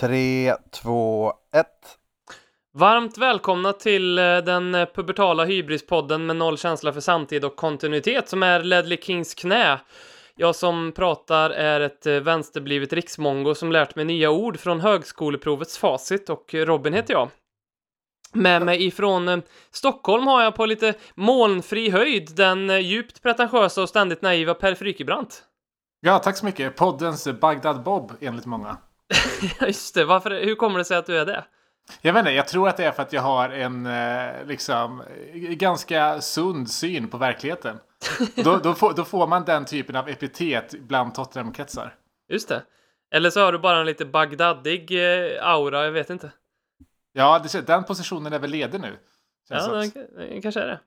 Tre, två, ett. Varmt välkomna till eh, den eh, pubertala hybrispodden med noll känsla för samtid och kontinuitet som är Ledley Kings knä. Jag som pratar är ett eh, vänsterblivet riksmongo som lärt mig nya ord från högskoleprovets facit och Robin heter jag. Med mig ifrån Stockholm har jag på lite molnfri höjd den djupt pretentiösa och ständigt naiva Per Frykebrant. Ja, tack så mycket. Poddens Bagdad Bob, enligt många. Ja, Just det, varför, hur kommer det sig att du är det? Jag vet inte, jag tror att det är för att jag har en eh, liksom ganska sund syn på verkligheten. då, då, får, då får man den typen av epitet bland Tottenham-kretsar. Just det. Eller så har du bara en lite Bagdadig eh, aura, jag vet inte. Ja, det, den positionen är väl ledig nu. Ja, den, den kanske är det.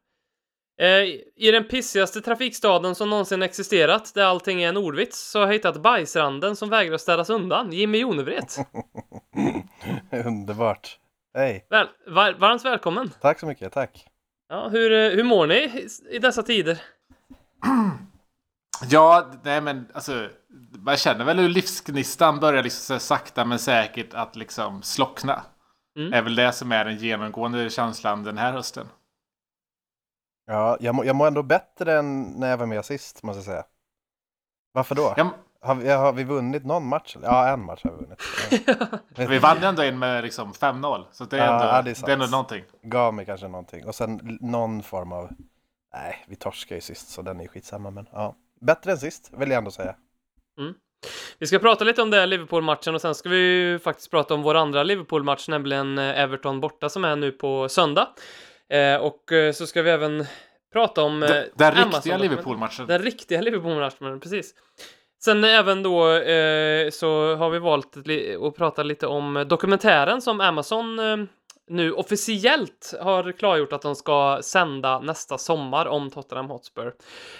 Eh, I den pissigaste trafikstaden som någonsin existerat, där allting är en ordvits, så har jag hittat bajsranden som vägrar städas undan, Jimmy Jonevret. Underbart. Hej, Väl, var, varmt välkommen! tack så mycket, tack. Ja, hur, eh, hur mår ni i, i dessa tider? Ja, nej men alltså. Man känner väl hur livsgnistan börjar liksom sakta men säkert att liksom slockna. Mm. är väl det som är den genomgående känslan den här hösten. Ja, jag, mår, jag mår ändå bättre än när jag var med sist, måste jag säga. Varför då? Ja, Har, vi, har vi vunnit någon match? Ja, en match har vi vunnit. Ja. vi vann ändå in med liksom 5-0. Så det är, Ja, ändå, ja, det är det är, ändå någonting. Gav mig kanske någonting. Och sen någon form av... Nej, vi torskade ju sist, så den är skitsamma. Men ja, bättre än sist, vill jag ändå säga. Vi ska prata lite om det Liverpool-matchen och sen ska vi ju faktiskt prata om vår andra Liverpool-match, nämligen eh, Everton borta som är nu på söndag. Eh, och eh, så ska vi även prata om... eh, Den, den riktiga. Liverpool-matchen. Den riktiga Liverpool-matchen, precis. Sen även då så har vi valt att, prata lite om dokumentären som Amazon nu officiellt har klargjort att de ska sända nästa sommar om Tottenham Hotspur.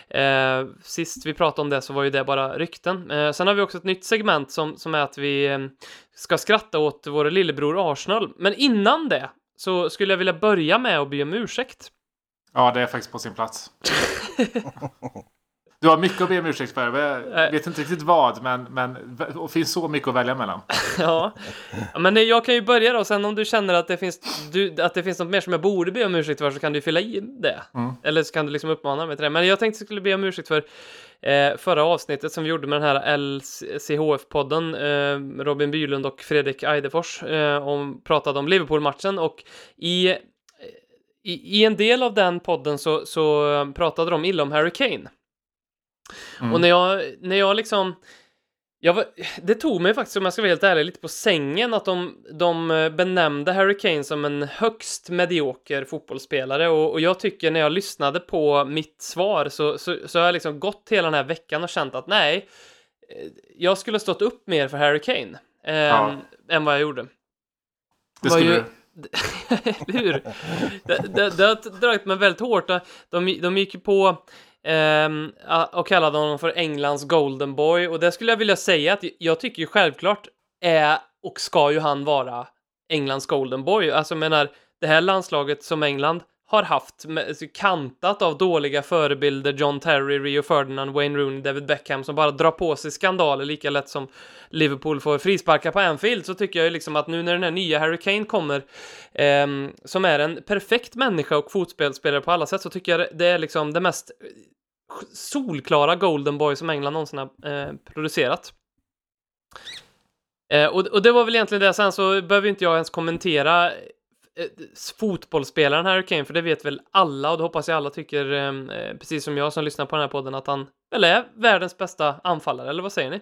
Eh, sist vi pratade om det så var ju det bara rykten. Eh, sen har vi också ett nytt segment som, som är att vi ska skratta åt vår lillebror Arsenal. Men innan det så skulle jag vilja börja med att be om ursäkt. Ja, det är faktiskt på sin plats. Du har mycket att be om ursäkt för. Jag vet inte riktigt vad, men, men det finns så mycket att välja mellan. Ja, men jag kan ju börja då, sen om du känner att det finns, du, att det finns något mer som jag borde be om ursäkt för så kan du fylla i det. Mm. Eller så kan du liksom uppmana mig till det. Men jag tänkte jag skulle be om ursäkt för eh, förra avsnittet som vi gjorde med den här LCHF-podden, eh, Robin Bylund och Fredrik Eidefors, eh, om, pratade om Liverpool-matchen och i, i, i en del av den podden så, så pratade de illa om Harry Kane. Mm. Och när jag, när jag liksom... Jag var, det tog mig faktiskt, om jag ska vara helt ärlig, lite på sängen att de, de eh, benämnde Harry Kane som en högst medioker fotbollsspelare och, och jag tycker när jag lyssnade på mitt svar så, så, så har jag liksom gått hela den här veckan och känt att nej, eh, jag skulle ha stått upp mer för Harry Kane eh, Ja. än vad jag gjorde. Det var skulle ju- du. Eller hur? Det, det, det har dragit mig väldigt hårt. De, de gick ju på Ehm, och kallade honom för Englands Golden Boy och det skulle jag vilja säga att jag tycker ju självklart är och ska ju han vara Englands Golden Boy. Alltså jag menar, det här landslaget som England har haft alltså, kantat av dåliga förebilder, John Terry, Rio Ferdinand, Wayne Rooney, David Beckham som bara drar på sig skandaler lika lätt som Liverpool får frisparkar på Anfield så tycker jag ju liksom att nu när den här nya Harry Kane kommer eh, som är en perfekt människa och fotbollsspelare på alla sätt så tycker jag det är liksom det mest solklara Golden Boy som England någonsin har eh, producerat. Eh, och, och det var väl egentligen det. Sen så behöver inte jag ens kommentera Eh, fotbollsspelaren Harry Kane, för det vet väl alla och det hoppas jag alla tycker, eh, eh, precis som jag som lyssnar på den här podden, att han väl är världens bästa anfallare, eller vad säger ni?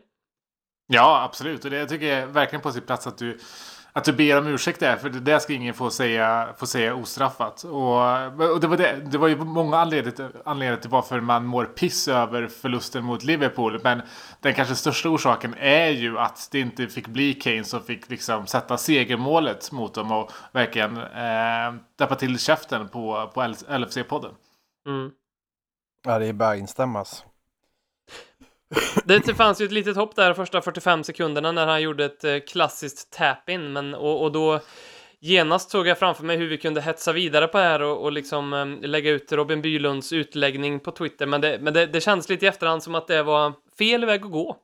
Ja, absolut. Och det tycker jag är verkligen på sin plats att du, att du ber om ursäkt där. För det där ska ingen få säga, få säga ostraffat. Och, och det, var det, det var ju många anledningar, anledningar till varför man mår piss över förlusten mot Liverpool. Men den kanske största orsaken är ju att det inte fick bli Kane som fick liksom sätta segermålet mot dem och verkligen eh, dappa till käften på, på LFC-podden. Mm. Ja, det är bara att instämmas. Det, det fanns ju ett litet hopp där första 45 sekunderna när han gjorde ett eh, klassiskt tap-in, men och, och då genast såg jag framför mig hur vi kunde hetsa vidare på det här och, och liksom eh, lägga ut Robin Bylunds utläggning på Twitter, men det, men det, det känns lite i efterhand som att det var fel väg att gå.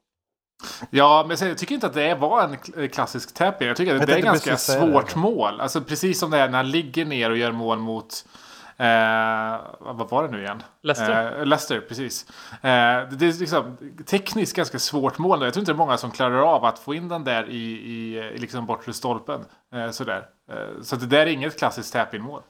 Ja, men jag tycker inte att det var en kl- klassisk tap-in. Jag tycker att Jag det är ganska det. svårt mål. Alltså precis som det är när han ligger ner och gör mål mot Eh, vad var det nu igen? Leicester. Eh, Leicester, precis. Eh, det är liksom tekniskt ganska svårt mål. Jag tror inte det är många som klarar av att få in den där i, i, i liksom bortre stolpen. Eh, sådär. Eh, så det där är inget klassiskt tap-in mål.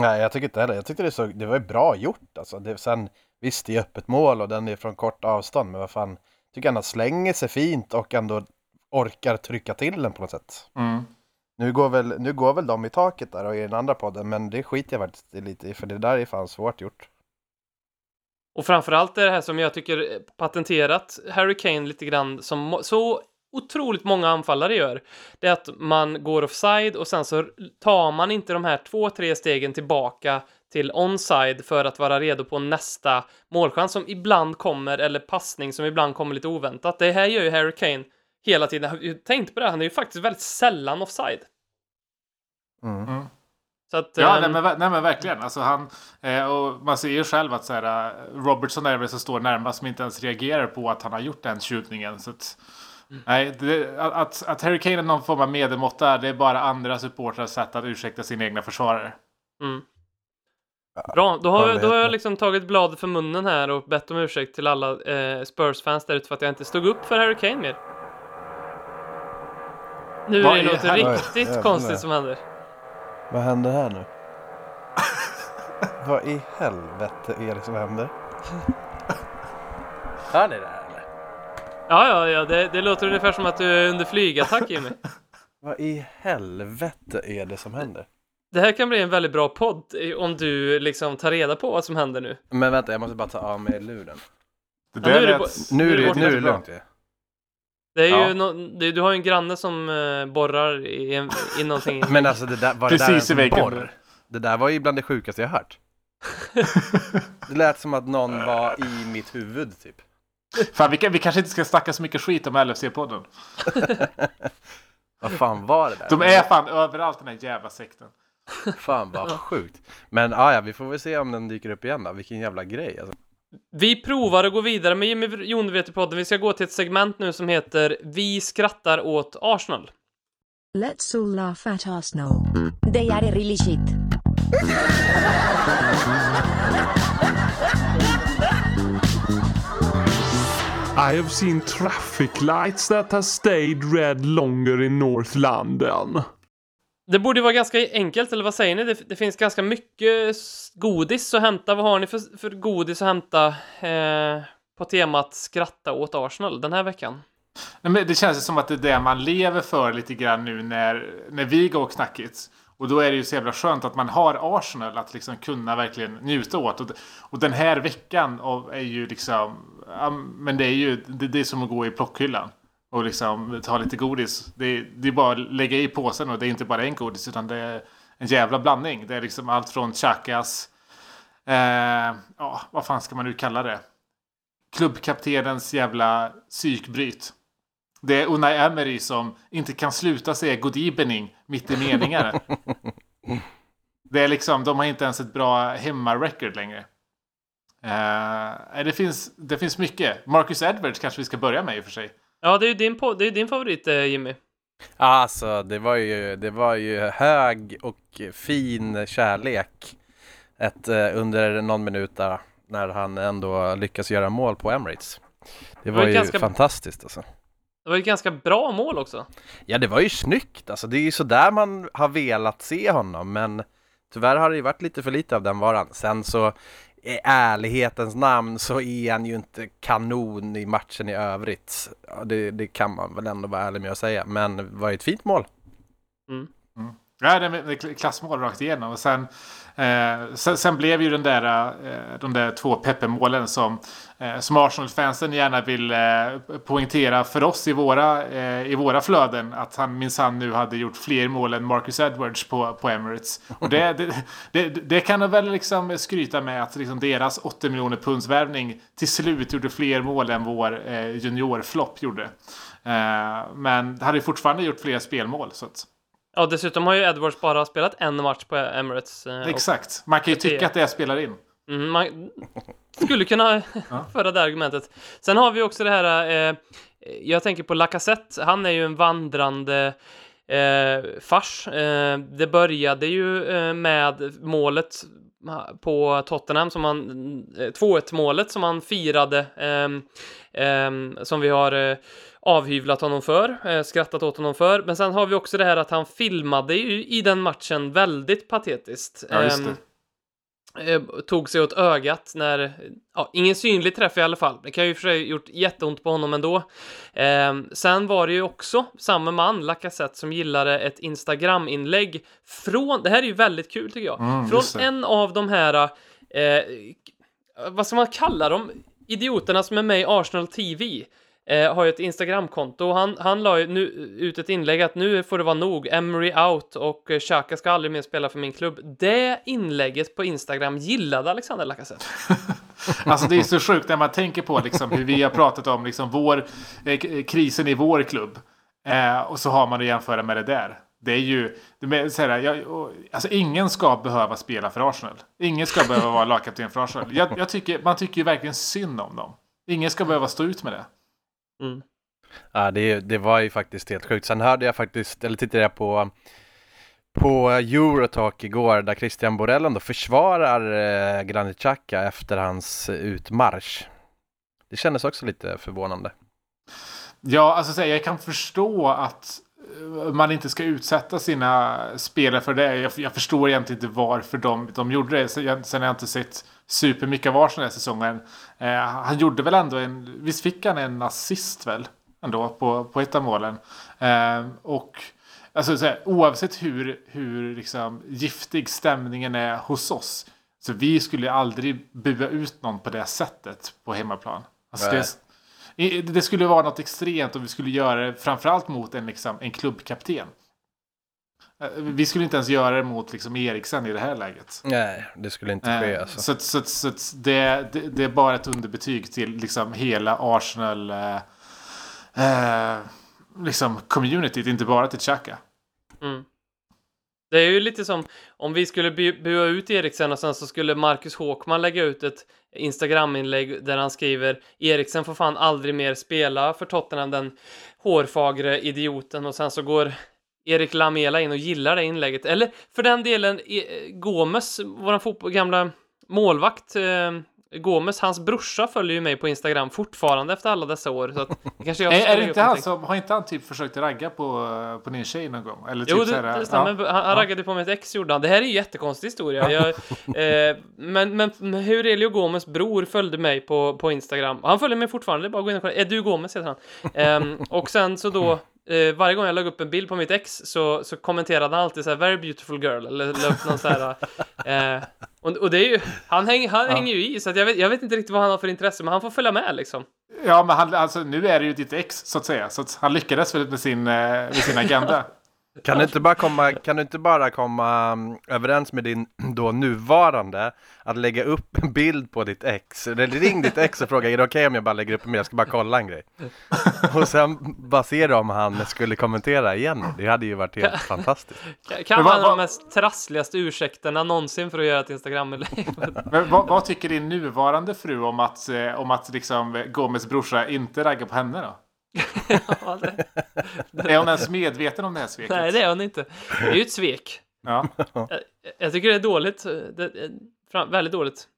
Nej, jag tycker inte heller. Jag tyckte det, så, det var bra gjort alltså. Det, sen, visst, det är öppet mål och den är från kort avstånd, men vad fan. Jag tycker ändå slänger sig fint och ändå orkar trycka till den på något sätt. Mm. Nu går, väl, nu går väl de i taket där och i den andra podden, men det skiter jag faktiskt lite i, för det där är fan svårt gjort. Och framförallt är det här som jag tycker patenterat Harry Kane lite grann som så otroligt många anfallare gör. Det är att man går offside och sen så tar man inte de här två, tre stegen tillbaka till onside för att vara redo på nästa målchans som ibland kommer eller passning som ibland kommer lite oväntat. Det här gör ju Harry Kane hela tiden. Jag har ju tänkt på det, han är ju faktiskt väldigt sällan offside. Mm. Så att, Ja, ehm, nej, men, nej men verkligen. Alltså han, eh, och man ser ju själv att så här, eh, Robertson är väl som står närmast som inte ens reagerar på att han har gjort den skjutningen. Så att, nej, det, att, att Harry Kane är någon form av medelmåtta, det är bara andra supportrars sätt att ursäkta sina egna försvarare. Mm. Bra, då har, jag då har jag liksom tagit bladet för munnen här och bett om ursäkt till alla eh, Spurs-fans där ute för att jag inte stod upp för Harry Kane mer. Nu Vad är det något riktigt konstigt som händer. Vad händer här nu? Vad i helvete är det som händer? Hör ni det här eller? Ja, ja, ja, det, det låter ungefär som att du är under flygattack Jimmy. Vad i helvete är det som händer? Det här kan bli en väldigt bra podd om du liksom tar reda på vad som händer nu. Men vänta, jag måste bara ta av mig luren. Det Ja, nu är det bo- Nu är det, nu är det lugnt ju. Det är ju Ja. nå- det, du har ju en granne som eh, borrar i, en, i någonting. Men alltså det där, var det där Precis i en väggen. borr? Det där var ju bland det sjukaste jag hört. Det lät som att någon var i mitt huvud typ. Fan, vi, kan, vi kanske inte ska snacka så mycket skit om LFC-podden. Vad fan var det där? De är fan överallt den här jävla sekten. Fan vad sjukt. Men ah, ja, vi får väl se om den dyker upp igen då. Vilken jävla grej alltså. Vi provar att gå vidare med Jimmy Jonveter-podden. Vi ska gå till ett segment nu som heter Vi skrattar åt Arsenal. Let's all laugh at Arsenal. They are really shit. I have seen traffic lights that have stayed red longer in North London. Det borde ju vara ganska enkelt, eller vad säger ni? Det, det finns ganska mycket godis att hämta. Vad har ni för, för godis att hämta eh, på temat skratta åt Arsenal den här veckan? Nej, men det känns ju som att det är det man lever för lite grann nu när, när vi går knackigt. Och då är det ju så jävla skönt att man har Arsenal att liksom kunna verkligen njuta åt. Och, och den här veckan av, är ju liksom... ja, men det är ju det, det är som att gå i plockhyllan. Och liksom ta lite godis. Det, är- det är bara att lägga i påsen och det är inte bara en godis utan det är en jävla blandning. Det är liksom allt från Chakas... Eh, ja, vad fan ska man nu kalla det? Klubbkaptenens jävla psykbryt. Det är Unai Emery som inte kan sluta säga god evening mitt i meningar. det är liksom, de har inte ens ett bra hemmarecord längre. Eh, det, finns, det finns mycket. Marcus Edwards kanske vi ska börja med i och för sig. Ja, det är ju din, det är din favorit, eh, Jimmy. Alltså det var ju, det var ju hög och fin kärlek ett, eh, under någon minut där när han ändå lyckas göra mål på Emirates. Det var var ju ganska- fantastiskt alltså. Det var ett ganska bra mål också. Ja, det var ju snyggt. Alltså, det är ju så där man har velat se honom, men tyvärr har det ju varit lite för lite av den varan. Sen så i ärlighetens namn så är han ju inte kanon i matchen i övrigt. Det, det kan man väl ändå vara ärlig med att säga, men det var ju ett fint mål. Ja, det är klassmål rakt igenom. Och sen, eh, sen, sen blev ju den där, eh, de där två Peppe-målen som, eh, som Arsenal-fansen gärna vill eh, poängtera för oss i våra, eh, i våra flöden. Att han minsann nu hade gjort fler mål än Marcus Edwards på, på Emirates. Och det, det, det, det kan de väl liksom skryta med att liksom deras 80 miljoner punds värvning till slut gjorde fler mål än vår eh, juniorflopp gjorde. Eh, men hade fortfarande gjort fler spelmål. Så att, Ja, dessutom har ju Edwards bara spelat en match på Emirates. eh, Exakt. Man kan ju tycka att det spelar in. Mm, man skulle kunna föra det argumentet. Sen har vi också det här, eh, jag tänker på Lacazette, han är ju en vandrande eh, fars. Eh, det började ju eh, med målet på Tottenham som han, eh, 2-1 målet som han firade, som vi har eh, avhyvlat honom för, eh, skrattat åt honom för. Men sen har vi också det här att han filmade ju i den matchen väldigt patetiskt. Ja, just det. Ehm, eh, tog sig åt ögat när, ja, ingen synlig träff i alla fall. Det kan ju för sig gjort jätteont på honom ändå. Eh, sen var det ju också samma man, Lacazette, som gillade ett Instagram-inlägg från, det här är ju väldigt kul tycker jag, Mm, från en av de här, eh, vad ska man kalla dem, idioterna som är med i Arsenal TV. Eh, har ju ett Instagramkonto och han, han la ju nu ut ett inlägg att nu får det vara nog, Emery out och eh, Xhaka ska aldrig mer spela för min klubb. Det inlägget på Instagram gillade Alexander Lacazette. Alltså det är så sjukt när man tänker på liksom hur vi har pratat om liksom vår, eh, eh, krisen i vår klubb. Eh, och så har man att jämföra med det där. Det är ju, det så här, jag, alltså ingen ska behöva spela för Arsenal. Ingen ska behöva vara lagkapten för Arsenal. Jag, jag tycker, man tycker ju verkligen synd om dem. Ingen ska behöva stå ut med det. Mm. Ja, det, det var ju faktiskt helt sjukt. Sen hörde jag faktiskt, eller tittade jag på på Eurotalk igår där Christian Borell ändå försvarar eh, Granit Xhaka efter hans utmarsch. Det kändes också lite förvånande. Ja, alltså jag kan förstå att eh, man inte ska utsätta sina spelare för det. Jag, jag förstår egentligen inte varför de, de gjorde det. Så jag, sen har jag inte sett supermycket av Arsenal den här säsongen. Eh, han gjorde väl ändå en... Visst fick han en assist väl? Ändå på, på ett av målen. Eh, och alltså, så här, oavsett hur, hur liksom, giftig stämningen är hos oss. Så vi skulle aldrig bua ut någon på det sättet på hemmaplan. Alltså, det, Det skulle vara något extremt om vi skulle göra det framförallt mot en, liksom, en klubbkapten. Eh, Vi skulle inte ens göra det mot liksom, Eriksen i det här läget. Nej, det skulle inte ske Eh, alltså. Så, att- så, att- så att det, det, det är bara ett underbetyg till liksom, hela Arsenal eh, eh, liksom, communityt, inte bara till Xhaka. Mm. Det är ju lite som om vi skulle bu- bua ut Eriksen och sen så skulle Marcus Håkman lägga ut ett Instagram-inlägg där han skriver Eriksen får fan aldrig mer spela för Tottenham, den hårfagre idioten och sen så går Erik Lamela in och gillar det inlägget. Eller för den delen, eh, Gomes, fotboll, gamla målvakt, eh, Gomes, hans brorsa följer ju mig på Instagram fortfarande efter alla dessa år. Så att kanske jag Är, det inte han som, har inte han typ försökt ragga på, på din tjej någon gång? Eller typ Jo, det, det stämmer. ja. Han, han raggade på mitt ex gjorde han. Det här är en jättekonstig historia. Jag, eh, men, men Aurelio Gomes bror följde mig på, på Instagram. Han följer mig fortfarande, det är bara att gå in och kolla. Är du Gomes heter han. Ehm, och sen så då, eh, varje gång jag la upp en bild på mitt ex så, så kommenterade han alltid så här “Very beautiful girl” eller la upp någon så här. Eh, och, och det är ju, han, häng, han hänger ju i så jag vet, jag vet inte riktigt vad han har för intresse men han får följa med liksom. Ja, men han, alltså, nu är det ju ditt ex så att säga. Så att han lyckades väl med sin, eh, med sin agenda. Kan du inte bara komma, kan du inte bara komma mm, överens med din då nuvarande att lägga upp en bild på ditt ex? Eller ring ditt ex och fråga är det okej om jag bara lägger upp en bild? Jag ska bara kolla en grej. Och sen bara se om han skulle kommentera igen. Det hade ju varit helt fantastiskt. Kan, vara de mest trassligaste ursäkterna någonsin för att göra ett Instagram-inlägg. Men vad, vad tycker din nuvarande fru om att, eh, om att liksom, Gomes brorsa inte raggar på henne då? Ja, det- Är hon ens medveten om det här sveket? Nej, det är hon inte. Det är ju ett svek. Ja. Jag, jag tycker det är dåligt. Det är fram, väldigt dåligt.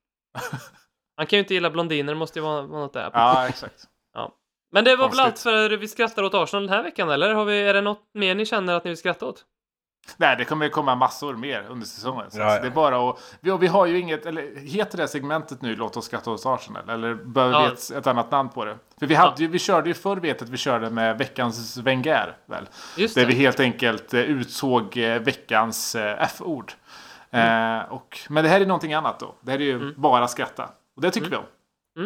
Han kan ju inte gilla blondiner, det måste ju vara, vara något där. ja, exakt. Men det var väl allt Konstigt. för vi skrattar åt Arsenal den här veckan, eller? Har vi, är det något mer ni känner att ni vill skratta åt? Nej, det kommer komma massor mer under säsongen. Så Ja, ja. Det är bara att, vi, och vi har ju inget, eller heter det segmentet nu Låt oss skratta åt Arsenal? Eller behöver vi Ja. ett, ett annat namn på det? För vi, hade, ju, vi körde ju förr vet att vi körde med veckans Wenger, väl? Just Där det. vi helt enkelt eh, utsåg eh, veckans eh, F-ord. Eh, och, men det här är någonting annat då. Det här är ju Mm. bara skratta. Och det tycker vi om.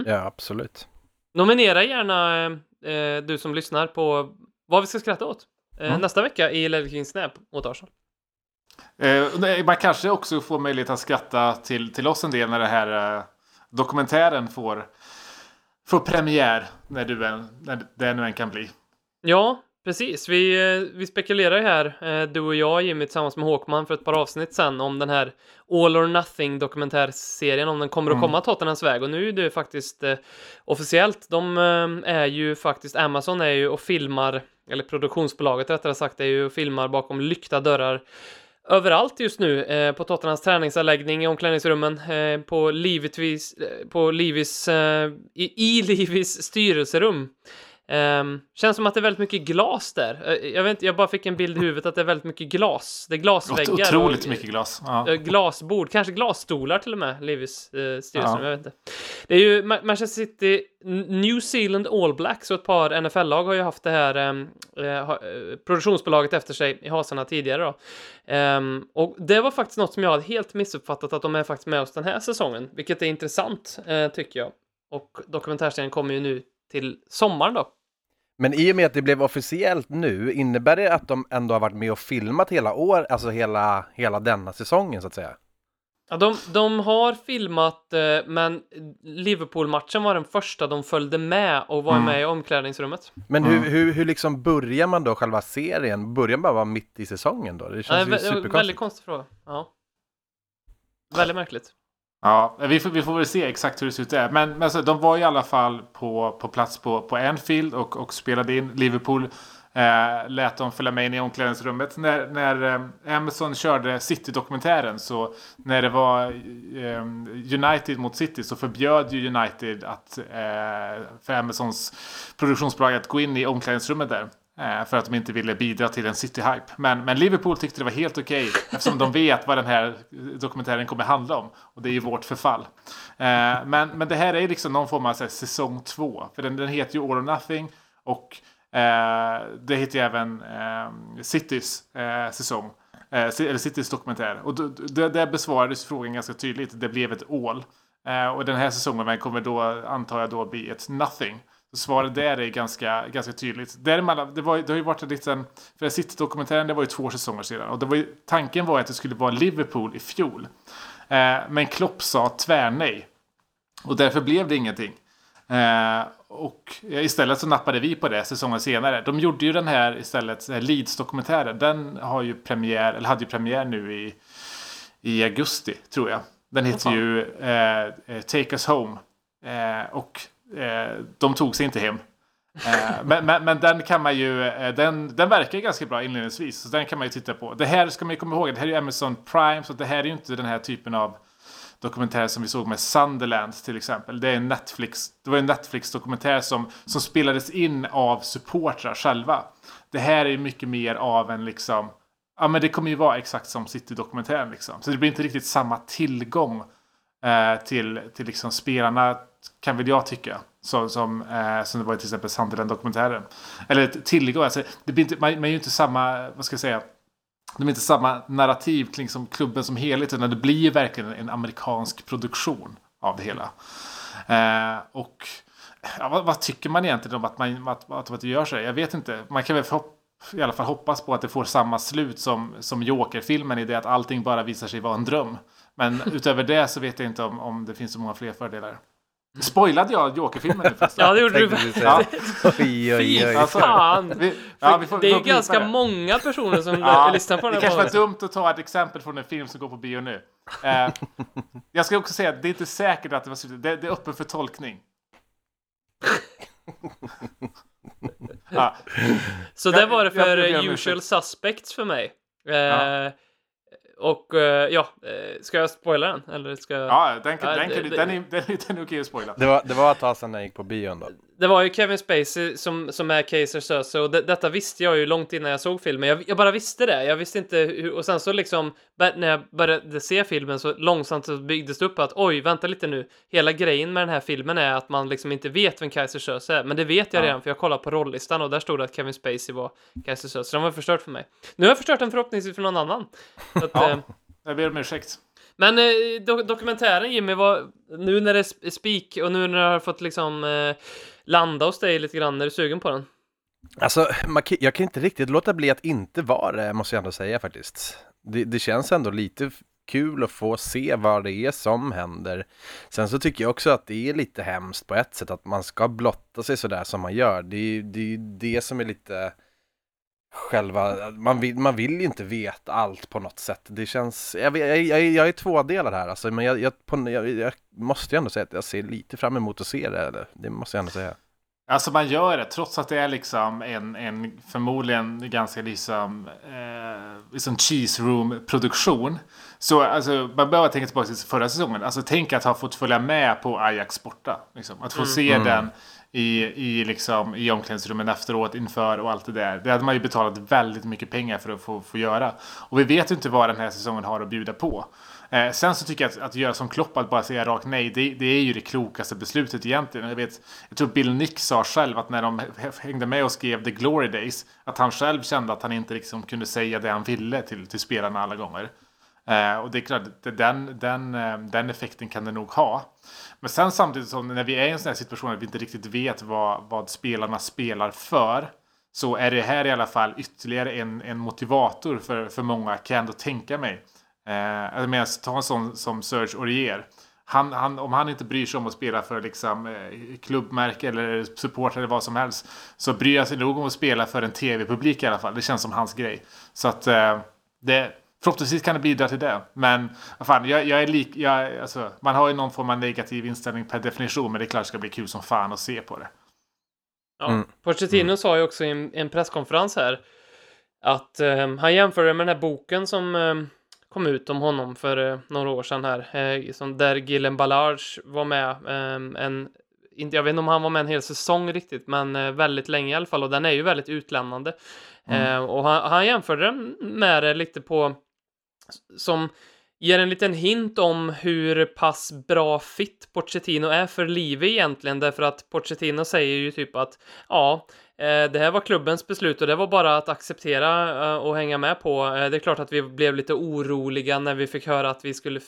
Ja, absolut. Nominera gärna eh, du som lyssnar på vad vi ska skratta åt. Mm. Nästa vecka i Ledley Kings Snap mot Arsenal. Eh, man kanske också får möjlighet att skratta till, till oss en del när det här eh, dokumentären får, får premiär. När, du än, när det nu än kan bli. Ja, precis. Vi, eh, vi spekulerar ju här, eh, du och jag Jimmy tillsammans med Håkman för ett par avsnitt sen om den här All or Nothing dokumentärserien, om den kommer att komma Tottenhams väg. Och nu är det faktiskt eh, officiellt. De eh, är ju faktiskt, Amazon är ju och filmar, eller produktionsbolaget rättare sagt, är ju och filmar bakom lyckta dörrar överallt just nu. Eh, på Tottenhams träningsanläggning, i omklädningsrummen, eh, på Livetvis, eh, på Livis, eh, i, i Livis styrelserum. Ehm, känns som att det är väldigt mycket glas där. Eh, jag vet inte, jag bara fick en bild i huvudet att det är väldigt mycket glas. Det är glasväggar. Otroligt och, mycket glas. Ja. eh, Glasbord, kanske glasstolar till och med, Livis eh, styrelserum, Ja. jag vet inte. Det är ju Ma- Manchester City, New Zealand All Blacks och ett par NFL-lag har ju haft det här eh, produktionsbolaget efter sig i hasorna tidigare då. Ehm, och det var faktiskt något som jag hade helt missuppfattat att de är faktiskt med oss den här säsongen, vilket är intressant tycker jag. Och dokumentärserien kommer ju nu till sommaren då. Men i och med att det blev officiellt nu, innebär det att de ändå har varit med och filmat hela år, alltså hela, hela denna säsongen så att säga? Ja, de, de har filmat, eh, men Liverpool-matchen var den första de följde med och var Mm. med i omklädningsrummet. Men Mm. hur, hur, hur liksom börjar man då själva serien? Börjar man bara vara mitt i säsongen då? Det känns ju vä- väldigt superkonstigt. konstig fråga. Ja. Väldigt märkligt. Ja, vi får, vi får väl se exakt hur det ser ut där. Men, men alltså, de var i alla fall på, på plats på, på Anfield och, och spelade in. Liverpool eh, lät dem följa med in i omklädningsrummet. När, när eh, Amazon körde City-dokumentären så när det var eh, United mot City så förbjöd ju United att, eh, för Amazons produktionsbolag att gå in i omklädningsrummet där. Eh, för att de inte ville bidra till en City-hype. Men, men Liverpool tyckte det var helt okej eftersom de vet vad den här dokumentären kommer handla om. Och det är ju vårt förfall. Eh, men, men det här är liksom någon form av så här, säsong två. För den, den heter ju All or Nothing. Och eh, det heter ju även eh, Citys eh, säsong. Eh, eller Citys dokumentär. Och där besvarades frågan ganska tydligt. Det blev ett all. Eh, och den här säsongen kommer då, antar jag, då bli ett nothing. Så svaret där är ganska, ganska tydligt. Däremellan, det, var, det har ju varit en liten... För City-dokumentären, det var ju två säsonger sedan. Och det var ju, tanken var att det skulle vara Liverpool i fjol. Eh, men Klopp sa tvärnej. Och därför blev det ingenting. Eh, och istället så nappade vi på det säsongen senare. De gjorde ju den här istället, Leeds-dokumentären. Den har ju premiär, eller hade ju premiär nu i, i augusti, tror jag. Den heter ju eh, eh, Take Us Home. Eh, och Eh, de tog sig inte hem. Eh, men, men, men den kan man ju, eh, den, den verkar ganska bra inledningsvis. Så den kan man ju titta på. Det här ska man ju komma ihåg, det här är ju Amazon Prime. Så det här är ju inte den här typen av dokumentär som vi såg med Sunderland till exempel. Det är en Netflix, det var en Netflix-dokumentär som, som spelades in av supportrar själva. Det här är ju mycket mer av en liksom, ja men det kommer ju vara exakt som City-dokumentären liksom. Så det blir inte riktigt samma tillgång eh, till, till liksom spelarna, kan väl jag tycka. Så, som, eh, som det var i till exempel Sunderland-dokumentären. Eller tillgå. alltså, det blir inte, man, man är ju inte samma, vad ska jag säga, de är inte samma narrativ kring liksom klubben som helhet utan det blir ju verkligen en amerikansk produktion av det hela. Eh, och ja, vad, vad tycker man egentligen om att man att, att, att det gör sig? Jag vet inte. Man kan väl förhopp, i alla fall hoppas på att det får samma slut som, som Joker-filmen i det att allting bara visar sig vara en dröm. Men utöver det så vet jag inte om, om det finns så många fler fördelar. Spoilade jag Joker-filmen nu förresten? Ja, det gjorde du. Ja. säga. Oj, oj, Fy oj. Alltså, fan! vi, ja, vi får, det är ju ganska det. många personer som Ja, lyssnar på den det här kanske var dumt att ta ett exempel från en film som går på bio nu. Eh, jag ska också säga att det är inte säkert att det var slutet. Det, det är öppen för tolkning. ja, Så det var det för jag usual suspects för mig. Eh, Ja. Och eh, ja, eh, ska jag spoila den? Eller ska jag... ja den, kan, den, kan, den, är, den, är, den är okej att spoila. Det var, det var ett tag sedan jag gick på bion då. Det var ju Kevin Spacey som, som är Kaiser Söze och det, detta visste jag ju långt innan jag såg filmen. Jag, jag bara visste det. Jag visste inte hur, och sen så liksom när jag började se filmen så långsamt så byggdes det upp att oj, vänta lite nu. Hela grejen med den här filmen är att man liksom inte vet vem Kaiser Söze är. Men det vet jag Ja. redan för jag kollade på rollistan och där stod det att Kevin Spacey var Kaiser Söze. Så den var förstört för mig. Nu har jag förstört den förhoppningsvis för någon annan. Att, Ja. eh, Jag ber om ursäkt. men eh, do dokumentären Jimmy, var, nu när det är sp- spik och nu när det har fått liksom eh, landa hos dig lite grann, är du sugen på den? Alltså, man jag kan inte riktigt låta bli att inte vara det, måste jag ändå säga faktiskt. Det, det känns ändå lite kul att få se vad det är som händer. Sen så tycker jag också att det är lite hemskt på ett sätt att man ska blotta sig sådär som man gör. Det är ju det, är ju det som är lite själva, man vill, man vill ju inte veta allt på något sätt. Det känns, jag, jag, jag, jag är tvådelad här alltså, men jag, jag, på, jag, jag måste ju ändå säga att jag ser lite fram emot att se det, eller? det måste jag ändå säga. Alltså man gör det trots att det är liksom en, en förmodligen ganska liksom, eh, liksom cheese room produktion. Så alltså, man behöver tänka tillbaka till förra säsongen. Alltså tänk att ha fått följa med på Ajax borta. Liksom. Att få se den i, i, liksom, i omklädningsrummen efteråt, inför och allt det där. Det hade man ju betalat väldigt mycket pengar för att få, få göra. Och vi vet ju inte vad den här säsongen har att bjuda på. Eh, sen så tycker jag att, att göra som Klopp, att bara säga rakt nej, det, det är ju det klokaste beslutet egentligen. Jag, vet, jag tror Bill Nick sa själv att när de hängde med och skrev The Glory Days, att han själv kände att han inte liksom kunde säga det han ville till, till spelarna alla gånger. Eh, och det är klart, den, den, eh, den effekten kan det nog ha. Men sen samtidigt som när vi är i en sån här situation att vi inte riktigt vet vad, vad spelarna spelar för. Så är det här i alla fall ytterligare en, en motivator för, för många, kan jag ändå tänka mig. Eh, jag menar, ta en sån som Serge Aurier. Han, han, om han inte bryr sig om att spela för liksom, eh, klubbmärke eller support eller vad som helst. Så bryr han sig nog om att spela för en tv-publik i alla fall. Det känns som hans grej. Så att eh, det, förhoppningsvis kan det bidra till det. Men fan, jag, jag är lik, jag, alltså, man har ju någon form av negativ inställning per definition. Men det är klart det ska bli kul som fan att se på det. Ja. Mm. Pochettino sa ju också i en, en presskonferens här att eh, han jämförde med den här boken som eh, kom ut om honom för eh, några år sedan här, eh, som där Gillen Ballard var med eh, en inte, jag vet inte om han var med en hel säsong riktigt, men eh, väldigt länge i alla fall och den är ju väldigt utlämnande. Eh, och han, han jämförde den med det lite på som ger en liten hint om hur pass bra fit Pochettino är för livet egentligen, därför att Pochettino säger ju typ att ja, eh, det här var klubbens beslut och det var bara att acceptera eh, och hänga med på. Eh, det är klart att vi blev lite oroliga när vi fick höra att vi skulle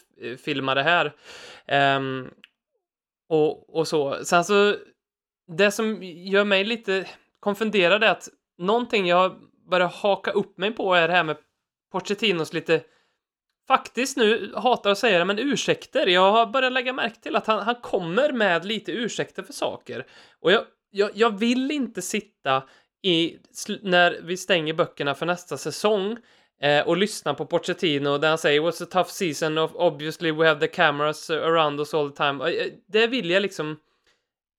filma det här. Ehm, och, och så. Sen så, det som gör mig lite konfunderad är att någonting jag börjar haka upp mig på är det här med Pochettinos lite faktiskt nu hatar att säga det, men ursäkter. Jag har börjat lägga märke till att han, han kommer med lite ursäkter för saker. Och jag, jag, jag vill inte sitta i, när vi stänger böckerna för nästa säsong eh, och lyssna på Pochettino där han säger 'What's a tough season, of obviously we have the cameras around us all the time”. Eh, eh, det vill jag liksom...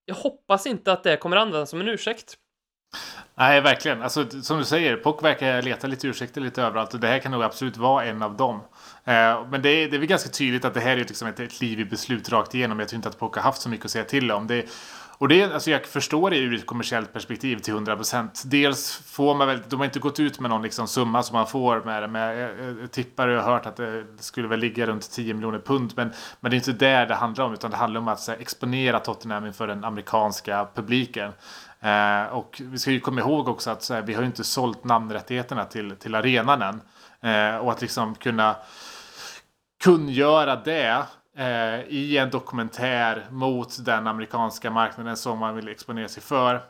Jag hoppas inte att det kommer användas som en ursäkt. Nej, verkligen. Alltså, som du säger, Pock verkar leta lite ursäkter lite överallt och det här kan nog absolut vara en av dem. Eh, men det är, det är väl ganska tydligt att det här är liksom ett, ett liv i beslut rakt igenom. Jag tror inte att Pock har haft så mycket att säga till om. Det, och det, alltså jag förstår det ur ett kommersiellt perspektiv till 100%. Dels får man väl, de har inte gått ut med någon liksom summa som man får med det. Men jag, jag, jag tippar och jag har hört att det skulle väl ligga runt 10 miljoner pund. Men, men det är inte där det handlar om, utan det handlar om att så här, exponera Tottenham inför den amerikanska publiken. Eh, och vi ska ju komma ihåg också att så här, vi har ju inte sålt namnrättigheterna till, till arenan än. Eh, och att liksom kunna kungöra det eh, i en dokumentär mot den amerikanska marknaden som man vill exponera sig för.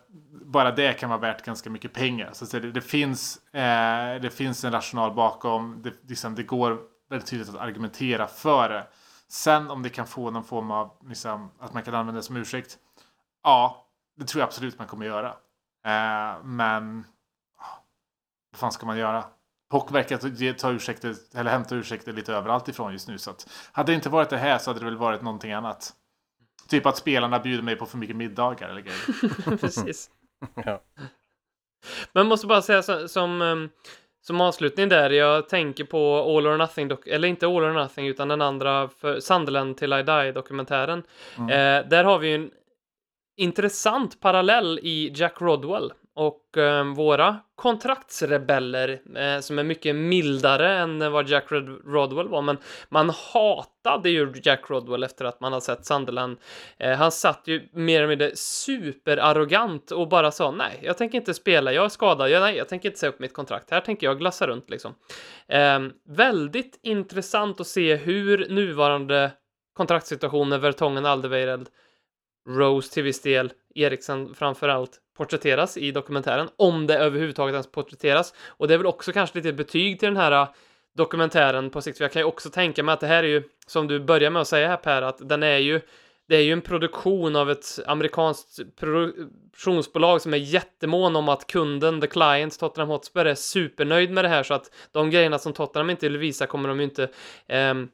Bara det kan vara värt ganska mycket pengar. Så att säga, det, det, finns, eh, det finns en rational bakom. Det, liksom, det går väldigt tydligt att argumentera för det. Sen om det kan få någon form av, liksom, att man kan använda det som ursäkt. Ja, det tror jag absolut man kommer göra. Eh, men ah, vad fan ska man göra? Pock verkar ta- ursäkter, eller hämta ursäkter lite överallt ifrån just nu. Så att, hade det inte varit det här så hade det väl varit någonting annat. Typ att spelarna bjuder mig på för mycket middagar eller grejer. Precis. Ja. Men måste bara säga så, som, ehm, som avslutning där, jag tänker på All or Nothing, eller inte All or Nothing utan den andra för Sunderland till I Die dokumentären. Mm. Eh, där har vi ju en intressant parallell i Jack Rodwell och eh, våra kontraktsrebeller eh, som är mycket mildare än vad Jack Rod- Rodwell var. Men man hatade ju Jack Rodwell efter att man har sett Sunderland. Eh, han satt ju mer eller mindre superarrogant och bara sa nej, jag tänker inte spela, jag är skadad, jag, nej, jag tänker inte säga upp mitt kontrakt, här tänker jag glassa runt liksom. Eh, väldigt intressant att se hur nuvarande kontraktssituationer, Vertongen, Aldeweireld Rose till viss del, Eriksen framförallt porträtteras i dokumentären, om det överhuvudtaget ens porträtteras. Och det är väl också kanske lite betyg till den här äh, dokumentären på sikt, för jag kan ju också tänka mig att det här är ju, som du börjar med att säga här Per, att den är ju det är ju en produktion av ett amerikanskt produktionsbolag som är jättemån om att kunden, the client, Tottenham Hotspur, är supernöjd med det här så att de grejerna som Tottenham inte vill visa kommer de ju inte ehm,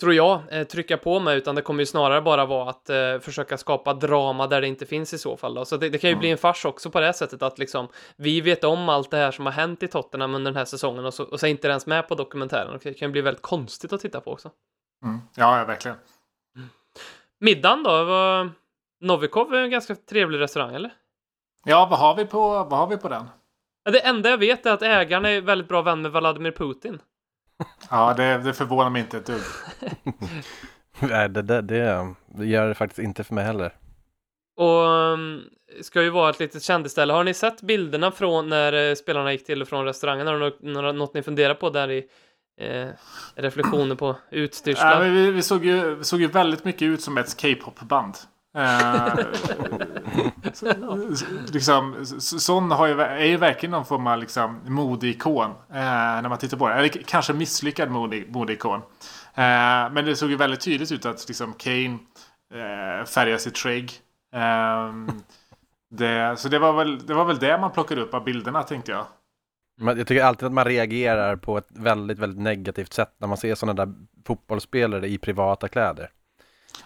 tror jag, eh, trycka på med, utan det kommer ju snarare bara vara att eh, försöka skapa drama där det inte finns i så fall. Då. Så det, det kan ju bli en fars också på det sättet att liksom vi vet om allt det här som har hänt i Tottenham under den här säsongen och så, och så är inte ens med på dokumentären. Det kan ju bli väldigt konstigt att titta på också. Mm. Ja, ja, verkligen. Middagen då? Var... Novikov är en ganska trevlig restaurang, eller? Ja, vad har vi på, vad har vi på den? Det enda jag vet är att ägaren är väldigt bra vän med Vladimir Putin. Ja, det, det förvånar mig inte ett dugg. Nej, det, det, det, det gör det faktiskt inte för mig heller. Och um, ska ju vara ett litet kändisställe. Har ni sett bilderna från när eh, spelarna gick till och från restaurangen? Har det något, ni funderar på där i eh, reflektioner på utstyrslar? Ja, vi, vi, såg ju, vi såg ju väldigt mycket ut som ett K-pop-band. Eh, liksom, Son sån har ju, är ju verkligen någon form av liksom, modeikon. Eh, när man tittar på det. Eller kanske misslyckad mode, modeikon. Eh, men det såg ju väldigt tydligt ut att liksom, Kane eh, färgar sitt skägg. Eh, det, så det var, väl, det var väl det man plockade upp av bilderna tänkte jag. Jag tycker alltid att man reagerar på ett väldigt, väldigt negativt sätt när man ser sådana där fotbollsspelare i privata kläder.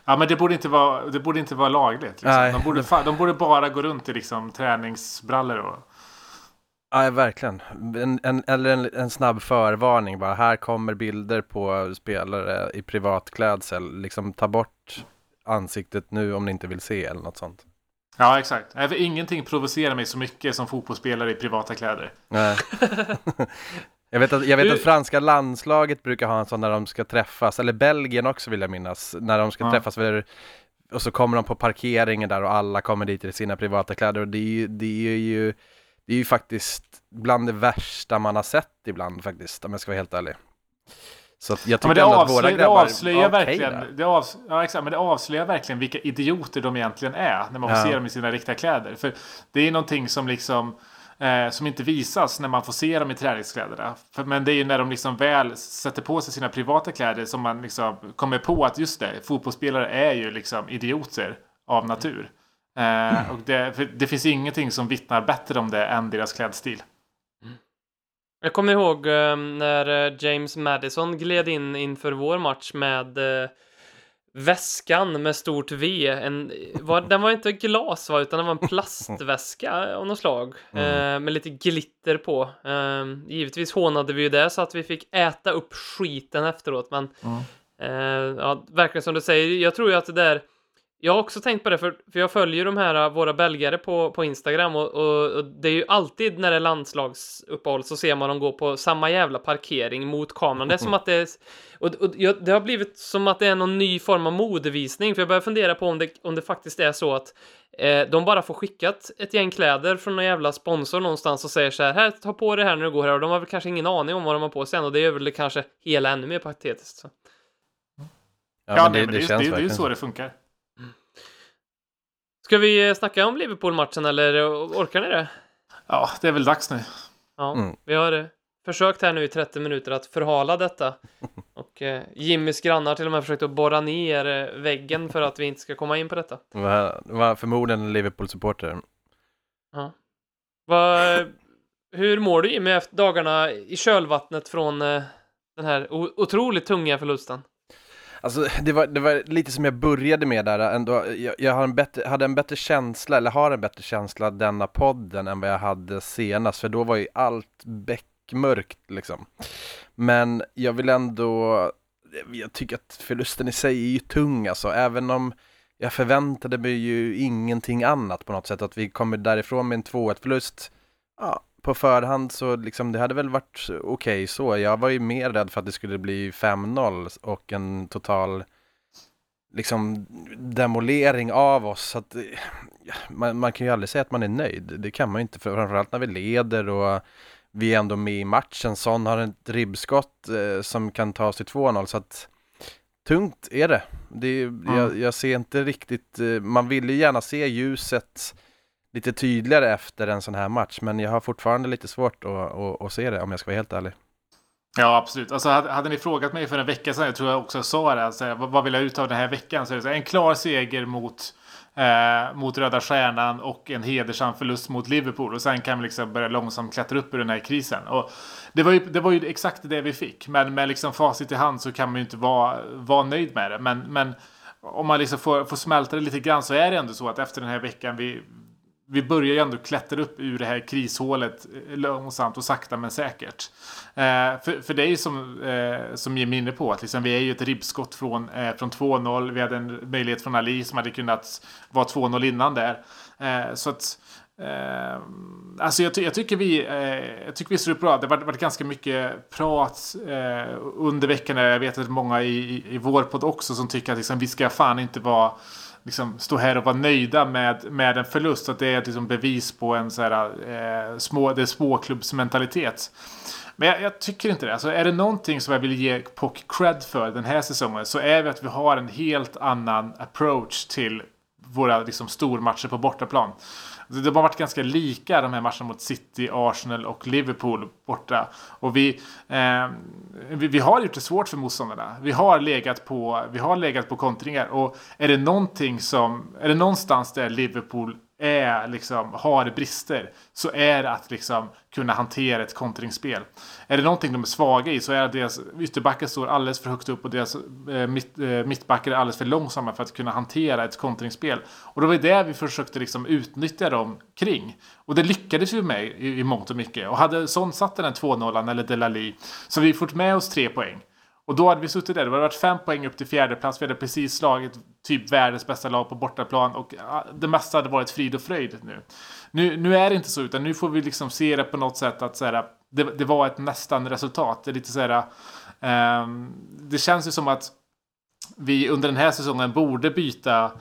Ja men det borde inte vara, det borde inte vara lagligt. Liksom. Nej. De, borde, de borde bara gå runt i liksom, träningsbrallor och... Ja, verkligen. En, en, eller en, en snabb förvarning bara. Här kommer bilder på spelare i privatklädsel. Liksom ta bort ansiktet nu om ni inte vill se eller något sånt. Ja exakt. Ingenting provocerar mig så mycket som fotbollsspelare i privata kläder. Nej. jag vet, att, jag vet att franska landslaget brukar ha en sån när de ska träffas, eller Belgien också vill jag minnas, när de ska Ja. träffas för, och så kommer de på parkeringen där och alla kommer dit i sina privata kläder och det är ju, det är ju, det är ju faktiskt bland det värsta man har sett ibland faktiskt, om jag ska vara helt ärlig. Så jag Ja, tycker det, ändå att våra avslöjar, det grabbar, avslöjar ja, okej verkligen, det, avs, ja, exakt, men det avslöjar verkligen vilka idioter de egentligen är när man får Ja. se dem i sina riktiga kläder. För det är någonting som liksom eh, som inte visas när man får se dem i träningskläderna. För, men det är ju när de liksom väl sätter på sig sina privata kläder som man liksom kommer på att just det, fotbollsspelare är ju liksom idioter av natur. Eh, och det, det finns ingenting som vittnar bättre om det än deras klädstil. Mm. Jag kommer ihåg eh, när eh, James Madison gled in inför vår match med eh, väskan med stort V. En, var, den var inte glas va, utan den var en plastväska av något slag eh, med lite glitter på. Eh, givetvis hånade vi ju det så att vi fick äta upp skiten efteråt, men eh, ja, verkligen som du säger, jag tror ju att det där jag har också tänkt på det, för, för jag följer de här uh, våra belgare på, på Instagram och, och, och det är ju alltid när det är landslagsuppehåll så ser man dem gå på samma jävla parkering mot kameran. Det är som att det är... Och, och jag- det har blivit som att det är någon ny form av modevisning, för jag börjar fundera på om det, om det faktiskt är så att eh, de bara får skickat ett gäng kläder från någon jävla sponsor någonstans och säger så här, här, ta på det här när du går här, och de har väl kanske ingen aning om vad de har på sig än, och det gör väl det kanske hela ännu mer patetiskt. Så. Ja, Ja, men det, men det, det, känns det, det är ju så det funkar. Ska vi snacka om Liverpool-matchen eller orkar ni det? Ja, det är väl dags nu. Ja, Mm. vi har eh, försökt här nu i 30 minuter att förhala detta. Och eh, Jimmys grannar till och med försökt att borra ner eh, väggen för att vi inte ska komma in på detta. Det var, var förmodligen en Liverpool-supporter. Vad, hur mår du Jimmy efter dagarna i kölvattnet från eh, den här otroligt tunga förlusten? Alltså det var, det var lite som jag började med där ändå. Jag, jag har en bättre, hade en bättre känsla, eller har en bättre känsla denna podden än vad jag hade senast. För då var ju allt beckmörkt liksom. Men jag vill ändå, jag tycker att förlusten i sig är ju tung alltså. Även om jag förväntade mig ju ingenting annat på något sätt. Att vi kommer därifrån med en 2-1 förlust. Ja, på förhand så liksom det hade väl varit okej så. Jag var ju mer rädd för att det skulle bli 5-0 och en total liksom demolering av oss. Så att, eh, man, man kan ju aldrig säga att man är nöjd. Det kan man ju inte, för framförallt när vi leder och vi är ändå med i matchen. Son har ett ribbskott eh, som kan ta oss till 2-0 så att tungt är det. det är, Mm. jag, jag ser inte riktigt, eh, man vill ju gärna se ljuset lite tydligare efter en sån här match men jag har fortfarande lite svårt att, att, att se det om jag ska vara helt ärlig. Ja, absolut. Alltså, hade, hade ni frågat mig för en vecka sedan, jag tror jag också sa det, alltså, vad, vad vill jag ut av den här veckan? Så är det så här, en klar seger mot, eh, mot Röda Stjärnan och en hedersam förlust mot Liverpool. Och sen kan vi liksom börja långsamt klättra upp ur den här krisen. Och det, var ju, det var ju exakt det vi fick. Men med liksom facit i hand så kan man ju inte vara, vara nöjd med det. Men, men om man liksom får, får smälta det lite grann så är det ändå så att efter den här veckan vi vi börjar ju ändå klättra upp ur det här krishålet eh, långsamt och sakta men säkert. Eh, för, för det är ju som, eh, som Jim är inne på, att liksom, vi är ju ett ribbskott från, eh, från 2-0. Vi hade en möjlighet från Ali som hade kunnat vara 2-0 innan där. Eh, så att Eh, alltså jag, ty jag, tycker vi, eh, jag tycker vi står upp bra. Det har varit, varit ganska mycket prat eh, under veckan. Jag vet att många i, i, i vår podd också som tycker att liksom, vi ska fan inte vara liksom, stå här och vara nöjda med, med en förlust. Att det är liksom bevis på en så här, eh, små, det är småklubbsmentalitet. Men jag, jag, tycker inte det. Alltså, är det någonting som jag vill ge Pock cred för den här säsongen så är det att vi har en helt annan approach till våra liksom, stormatcher på bortaplan. Det har varit ganska lika de här matcherna mot City, Arsenal och Liverpool borta. Och vi, eh, vi, vi, har gjort det svårt för motståndarna. Vi har legat på, vi har legat på kontringar. Och är det någonting som, är det någonstans där Liverpool är, liksom, har brister så är det att liksom, kunna hantera ett kontringsspel. Är det någonting de är svaga i så är det att deras ytterbackar står alldeles för högt upp och deras eh, mitt, eh, mittbackar är alldeles för långsamma för att kunna hantera ett kontringsspel. Och det var det vi försökte liksom, utnyttja dem kring. Och det lyckades vi med i, i mångt och mycket. Och hade Son satt den 2-0 eller Delali så vi fått med oss tre poäng. Och då hade vi suttit där. Det hade varit fem poäng upp till fjärde plats. Vi hade precis slagit typ världens bästa lag på bortaplan. Och det mesta hade varit frid och fröjd nu. Nu, nu är det inte så, utan nu får vi liksom se det på något sätt att så här, det, det var ett nästan resultat. Det är lite så här, um, det känns ju som att vi under den här säsongen borde byta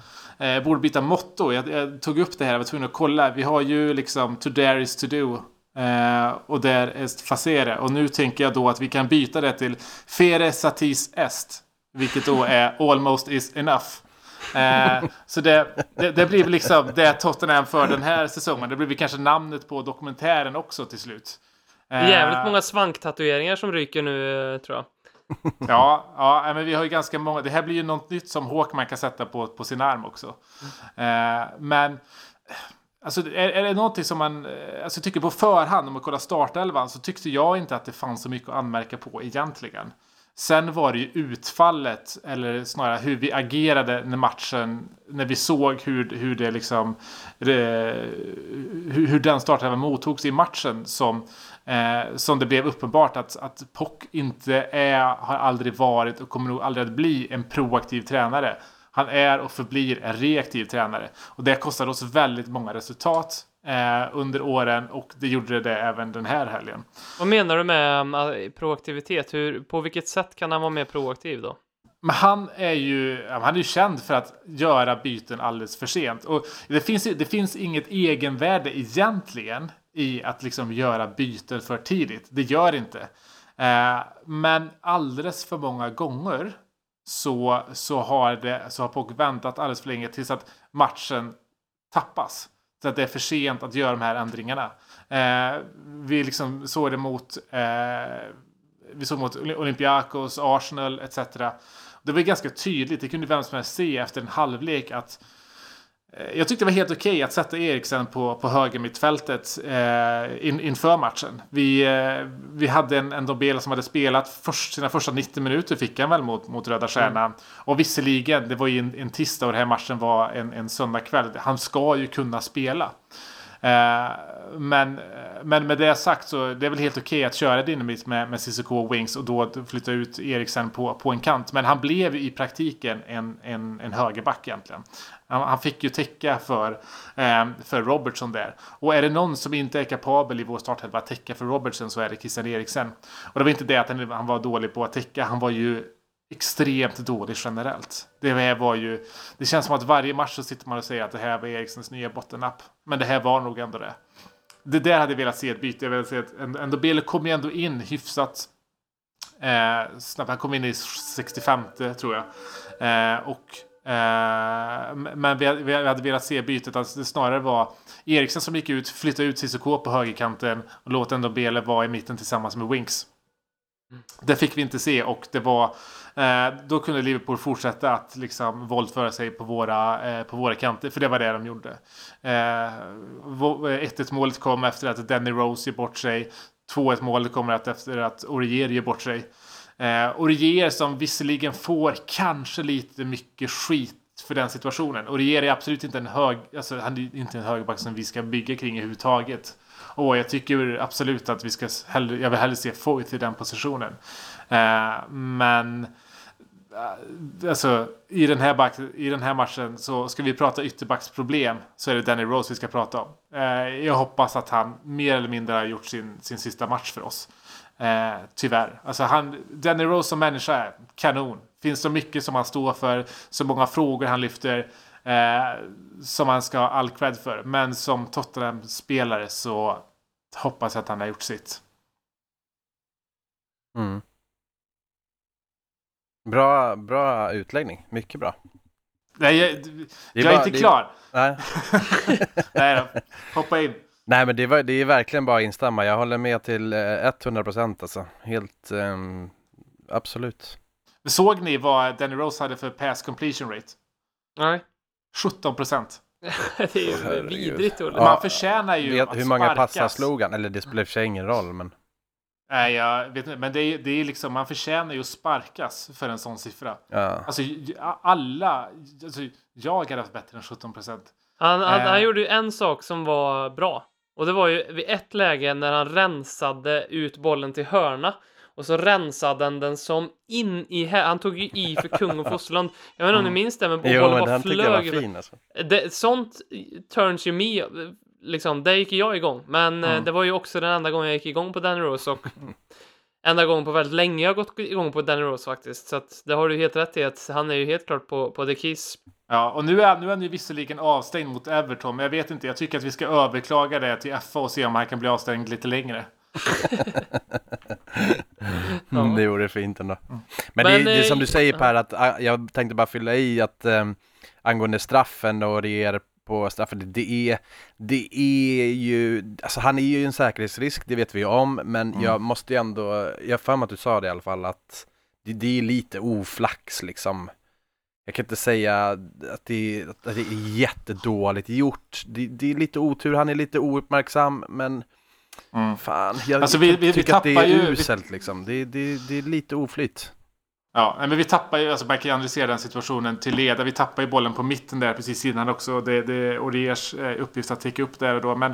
eh, borde byta motto. Jag, jag, tog upp det här, jag var tvungen att kolla. Vi har ju liksom to dare is to do. Eh, och där est facere. Och nu tänker jag då att vi kan byta det till fere satis est. Vilket då är almost is enough. Eh, så det, det, det blir liksom det Tottenham för den här säsongen. Det blir kanske namnet på dokumentären också till slut. Eh, Jävligt många svanktatueringar som ryker nu tror jag. ja, ja, men vi har ju ganska många. Det här blir ju något nytt som Håkman kan sätta på, på sin arm också. Eh, men Alltså är, är det någonting som man eh, alltså, tycker på förhand om man kollar startelvan så tyckte jag inte att det fanns så mycket att anmärka på egentligen. Sen var det ju utfallet, eller snarare hur vi agerade när matchen, när vi såg hur, hur det liksom, det, hur, hur den startelvan mottogs i matchen som, eh, som det blev uppenbart att, att Pock inte är, har aldrig varit och kommer nog aldrig att bli en proaktiv tränare. Han är och förblir en reaktiv tränare. Och det kostar oss väldigt många resultat eh, under åren och det gjorde det även den här helgen. Vad menar du med uh, proaktivitet? Hur, på vilket sätt kan han vara mer proaktiv då? Men han är ju han är ju känd för att göra byten alldeles för sent. Och det finns, det finns inget egenvärde egentligen i att liksom göra byten för tidigt. Det gör inte. Eh, men alldeles för många gånger så, så har, det, så har Pock väntat alldeles för länge tills att matchen tappas. Så att det är för sent att göra de här ändringarna. Eh, vi liksom såg det mot, eh, vi såg mot Olympiakos, Arsenal etc. Det var ganska tydligt, det kunde vem som helst se efter en halvlek att jag tyckte det var helt okej okay att sätta Eriksen på, på högermittfältet eh, in, inför matchen. Vi, eh, vi hade en, en Dobela som hade spelat först, sina första 90 minuter fick han väl mot, mot Röda Stjärnan. Mm. Och visserligen, det var ju en, en tisdag och den här matchen var en, en söndagkväll. Han ska ju kunna spela. Eh, men, men med det sagt så det är väl helt okej att köra Dynamit med, med och Wings och då flytta ut Eriksen på, på en kant. Men han blev i praktiken en, en, en högerback egentligen. Han, han fick ju täcka för, eh, för Robertson där. Och är det någon som inte är kapabel i vår startelva att täcka för Robertson så är det Christian Eriksen. Och det var inte det att han, han var dålig på att täcka. Han var ju extremt dålig generellt. Det var ju... Det känns som att varje match så sitter man och säger att det här var Eriksens nya bottennapp. Men det här var nog ändå det. Det där hade jag velat se ett byte. Jag velat se att ändå Bele kom ju ändå in hyfsat eh, snabbt. Han kom in i 65 tror jag. Eh, och men vi, vi hade velat se bytet. Alltså det snarare var Eriksen som gick ut, flyttade ut Cissoko på högerkanten och låt ändå Bele vara i mitten tillsammans med Winks. Det fick vi inte se och det var eh, då kunde Liverpool fortsätta att liksom våldföra sig på våra, eh, på våra kanter för det var det de gjorde. Eh, 1-1 målet kom efter att Danny Rose ger bort sig. 2-1 målet kommer att efter att Orier ger bort sig. Eh, Orier som visserligen får kanske lite mycket skit för den situationen. Orier är absolut inte en hög, alltså han är inte en högerback som vi ska bygga kring överhuvudtaget. Och jag tycker absolut att vi ska hellre, jag vill hellre se Foyth i den positionen. Eh, men eh, alltså, i, den här back, i den här matchen så ska vi prata ytterbacksproblem så är det Danny Rose vi ska prata om. Eh, jag hoppas att han mer eller mindre har gjort sin, sin sista match för oss. Eh, tyvärr. Alltså han, Danny Rose som människa är kanon. Finns så mycket som han står för, så många frågor han lyfter. Eh, som han ska ha all cred för. Men som Tottenham-spelare så hoppas jag att han har gjort sitt. Mm. Bra, bra utläggning. Mycket bra. Nej, jag, jag är, bara- inte det är- klar. Nej. Nej då. Hoppa in. Nej men det, var, det är verkligen bara att instämma. Jag håller med till eh, 100% alltså. Helt, ehm, absolut. Såg ni vad Danny Rose hade för pass completion rate? Nej. 17 procent. det är ju Herregud. vidrigt Olle. Ja, Man förtjänar ju Vet att hur många sparkas. passar slog han? Eller det spelar i och för sig ingen roll men. Nej, jag vet inte. Men det är, det är liksom, man förtjänar ju att sparkas för en sån siffra. Ja. Alltså alla, alltså, jag hade haft bättre än 17 procent. Han, han, Eh. han gjorde ju en sak som var bra. Och det var ju vid ett läge när han rensade ut bollen till hörna. Och så rensade han den som in i... hä- Han tog ju i för kung och fosterland. Jag vet inte om ni minns det, men Jo bollen men bara jag var flög. fin alltså. Det, sånt turns ju me, liksom, där gick jag igång. Men eh, Mm. det var ju också den enda gången jag gick igång på Danny Rose och enda gången på väldigt länge jag gått igång på Danny Rose faktiskt. Så att det har du helt rätt i att han är ju helt klart på, på the keys. Ja, och nu är, nu är han ju visserligen avstängd mot Everton, men jag vet inte. Jag tycker att vi ska överklaga det till FA och se om han kan bli avstängd lite längre. Mm, det det fint ändå. Men, Men, det, det är eh, som du säger Per, att ah, jag tänkte bara fylla i att um, angående straffen och det är på straffen, det är, det är ju, alltså han är ju en säkerhetsrisk, det vet vi ju om, men jag måste ju ändå, jag har för mig att du sa det i alla fall, att det, det är lite oflax liksom. Jag kan inte säga att det, att det är jättedåligt gjort. Det, det är lite otur, han är lite ouppmärksam, men Mm. fan, jag Alltså, vi- vi- vi tycka att det är ju- vi- uselt liksom. Det, det, det är lite oflyt. Ja, men vi tappar ju, alltså man kan ju analysera den situationen till leda. Vi tappar ju bollen på mitten där precis innan också. Det, det är Oriers eh, uppgift att täcka upp där och då. Men,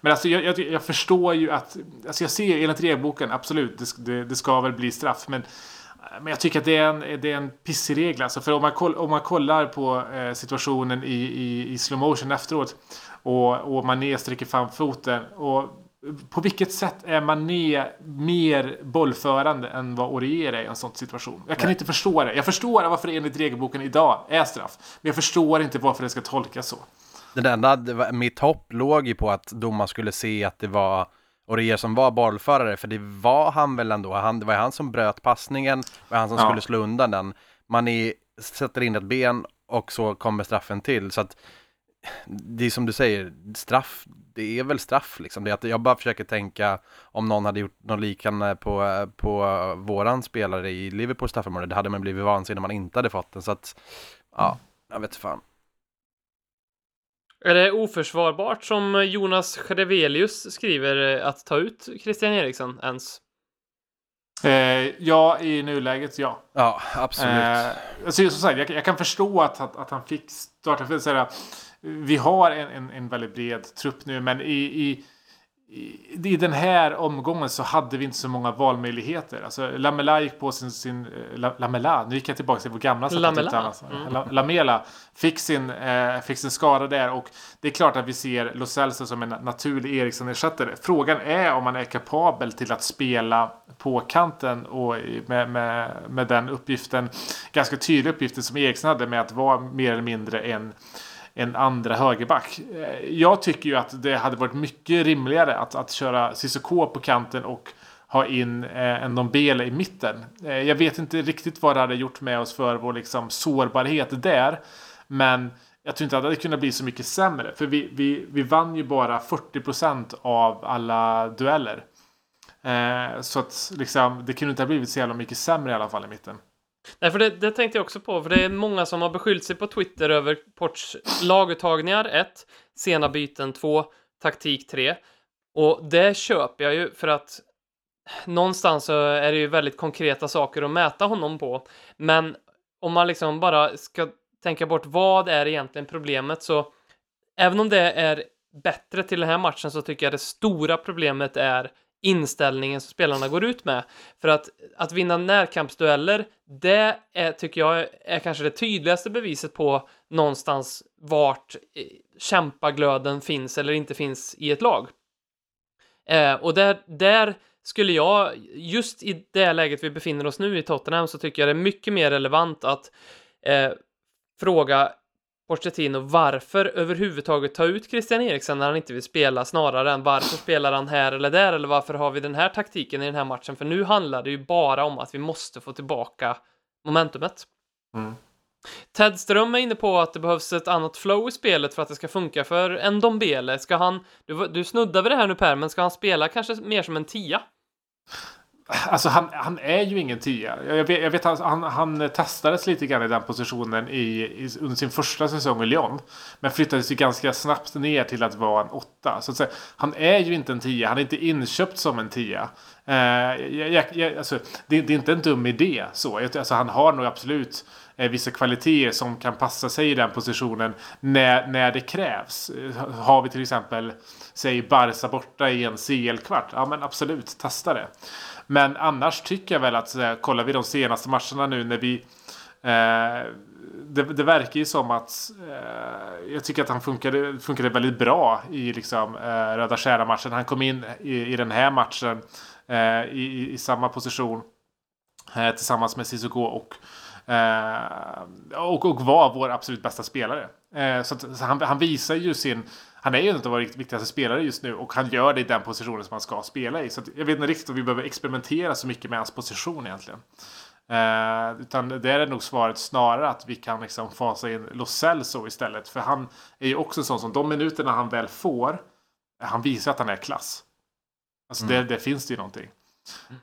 men alltså jag, jag, jag förstår ju att, alltså jag ser enligt regelboken, absolut, det, det, det ska väl bli straff. Men, men jag tycker att det är en, det är en pissig regel. Alltså för om man, koll, om man kollar på eh, situationen i, i, i slow motion efteråt och, och Mané sträcker fram foten och på vilket sätt är Mané mer bollförande än vad Orier är i en sån situation? Jag kan inte förstå det. Jag förstår varför det enligt regelboken idag är straff. Men jag förstår inte varför det ska tolkas så. Enda, det var, mitt hopp låg ju på att domaren skulle se att det var Orier som var bollförare, för det var han väl ändå. Han, det var han som bröt passningen, det var han som Ja. skulle slå undan den. Man är, sätter in ett ben och så kommer straffen till. Så att det är som du säger, straff, det är väl straff liksom. Det är att jag bara försöker tänka om någon hade gjort något liknande på, på våran spelare i Liverpool straffområde. Det hade man blivit vansinnig om man inte hade fått den. Så att, ja, jag vet fan. Är det oförsvarbart som Jonas Schrevelius skriver eh, att ta ut Christian Eriksson ens? Eh, ja, i nuläget ja. Ja, absolut. Eh, alltså, som sagt, jag, jag kan förstå att, att, att han fick starta. För att säga, vi har en, en, en väldigt bred trupp nu, men i, i i, den här omgången så hade vi inte så många valmöjligheter. Alltså Lamela gick på sin... sin eh, La, Lamela, nu gick jag tillbaka till vår gamla Lamela. Mm. La, Lamela fick sin, eh, fick sin skada där och det är klart att vi ser Lo Celso som en naturlig Eriksson-ersättare. Frågan är om man är kapabel till att spela på kanten och med, med, med den uppgiften, ganska tydliga uppgiften som Eriksson hade med att vara mer eller mindre en en andra högerback. Eh, jag tycker ju att det hade varit mycket rimligare att, att köra Cissoko på kanten och ha in eh, en Nombele i mitten. Eh, jag vet inte riktigt vad det hade gjort med oss för vår liksom, sårbarhet där. Men jag tror inte att det hade kunnat bli så mycket sämre. För vi, vi, vi vann ju bara 40% av alla dueller. Eh, så att liksom, det kunde inte ha blivit så jävla mycket sämre i alla fall i mitten. Nej, för det, det tänkte jag också på, för det är många som har beskyllt sig på Twitter över Ports laguttagningar 1, sena byten 2, taktik 3. Och det köper jag ju för att någonstans så är det ju väldigt konkreta saker att mäta honom på. Men om man liksom bara ska tänka bort vad är egentligen problemet så även om det är bättre till den här matchen så tycker jag det stora problemet är inställningen som spelarna går ut med. För att, att vinna närkampsdueller, det är, tycker jag är kanske det tydligaste beviset på någonstans vart eh, kämpaglöden finns eller inte finns i ett lag. Eh, och där, där skulle jag, just i det läget vi befinner oss nu i Tottenham, så tycker jag det är mycket mer relevant att eh, fråga Pochettino varför överhuvudtaget ta ut Christian Eriksen när han inte vill spela snarare än varför spelar han här eller där eller varför har vi den här taktiken i den här matchen? För nu handlar det ju bara om att vi måste få tillbaka momentumet. Mm. Ted Ström är inne på att det behövs ett annat flow i spelet för att det ska funka för en Dombele. Ska han, du, du snuddar vid det här nu Per, men ska han spela kanske mer som en tia? Alltså han, han är ju ingen tia. Jag vet, jag vet att han, han testades lite grann i den positionen i, i, under sin första säsong i Lyon. Men flyttades ju ganska snabbt ner till att vara en åtta. Så att säga, han är ju inte en tia. Han är inte inköpt som en tia. Eh, jag, jag, jag, alltså, det, det är inte en dum idé. Så. Alltså, han har nog absolut eh, vissa kvaliteter som kan passa sig i den positionen när, när det krävs. Eh, har vi till exempel, säg Barca borta i en CL-kvart. Ja men absolut, testa det. Men annars tycker jag väl att så här, kollar vi de senaste matcherna nu när vi eh, det, det verkar ju som att eh, jag tycker att han funkade, funkade väldigt bra i liksom, eh, Röda Stjärna-matchen. Han kom in i, i den här matchen eh, i, i, i samma position eh, tillsammans med Cissoko och, eh, och, och var vår absolut bästa spelare. Eh, så att, så han, han visar ju sin han är ju en av våra viktigaste spelare just nu och han gör det i den positionen som han ska spela i. Så jag vet inte riktigt om vi behöver experimentera så mycket med hans position egentligen. Eh, utan det är nog svaret snarare att vi kan liksom fasa in Lo Celso istället. För han är ju också en sån som de minuterna han väl får, han visar att han är klass. Alltså det, det finns det ju någonting.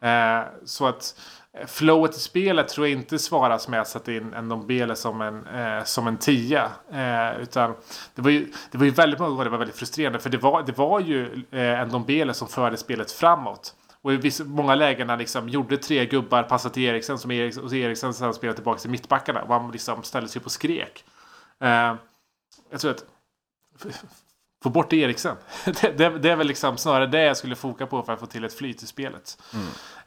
Eh, så att flowet i spelet tror jag inte svaras med att sätta in en Ndombele som en, eh, som en tia. Eh, utan det var, ju, det var ju väldigt många gånger det var väldigt frustrerande. För det var, det var ju eh, en Ndombele som förde spelet framåt. Och i vissa, många lägen han liksom gjorde tre gubbar, passade till Eriksen, som Eriksen, och Eriksen sen spelade tillbaka till mittbackarna. Och han liksom ställde sig upp och skrek. Eh, jag tror att få bort Eriksen. det, det, det är väl liksom snarare det jag skulle foka på för att få till ett flyt i spelet.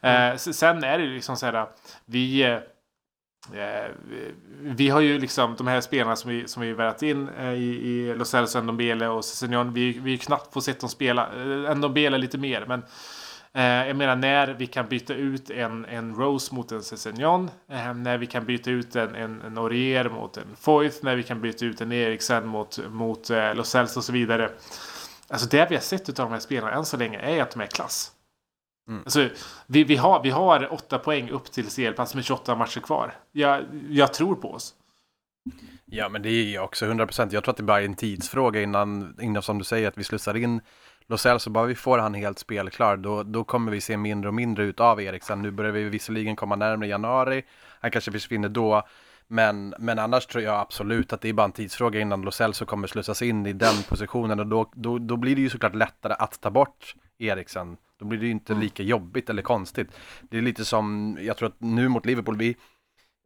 Eh, s- sen är det liksom så här, vi, eh, eh, vi har ju liksom de här spelarna som vi, som vi värvat in eh, i, i Los Angeles, Ndombele och Sessignon. Vi, vi har ju knappt fått sett dem spela. Eh, Ndombele lite mer, men Eh, jag menar när vi kan byta ut en, en Rose mot en Sessignon. Eh, när vi kan byta ut en, en, en Aurier mot en Foyth. När vi kan byta ut en Eriksen mot, mot eh, Los Celso och så vidare. Alltså det vi har sett av de här spelarna än så länge är att de är klass. Alltså, vi, vi, har, vi har åtta poäng upp till CL-plats med 28 matcher kvar. Jag, jag tror på oss. Ja, men det är ju också 100%. Jag tror att det bara är en tidsfråga innan, innan som du säger, att vi slussar in Lo Celso. Bara vi får han helt spelklar, då, då kommer vi se mindre och mindre ut av Eriksen. Nu börjar vi visserligen komma närmare januari. Han kanske försvinner då. Men, men annars tror jag absolut att det är bara en tidsfråga innan Lo Celso kommer slussas in i den positionen. Och då, då, då blir det ju såklart lättare att ta bort Eriksen. Då blir det ju inte lika jobbigt eller konstigt. Det är lite som, jag tror att nu mot Liverpool, vi,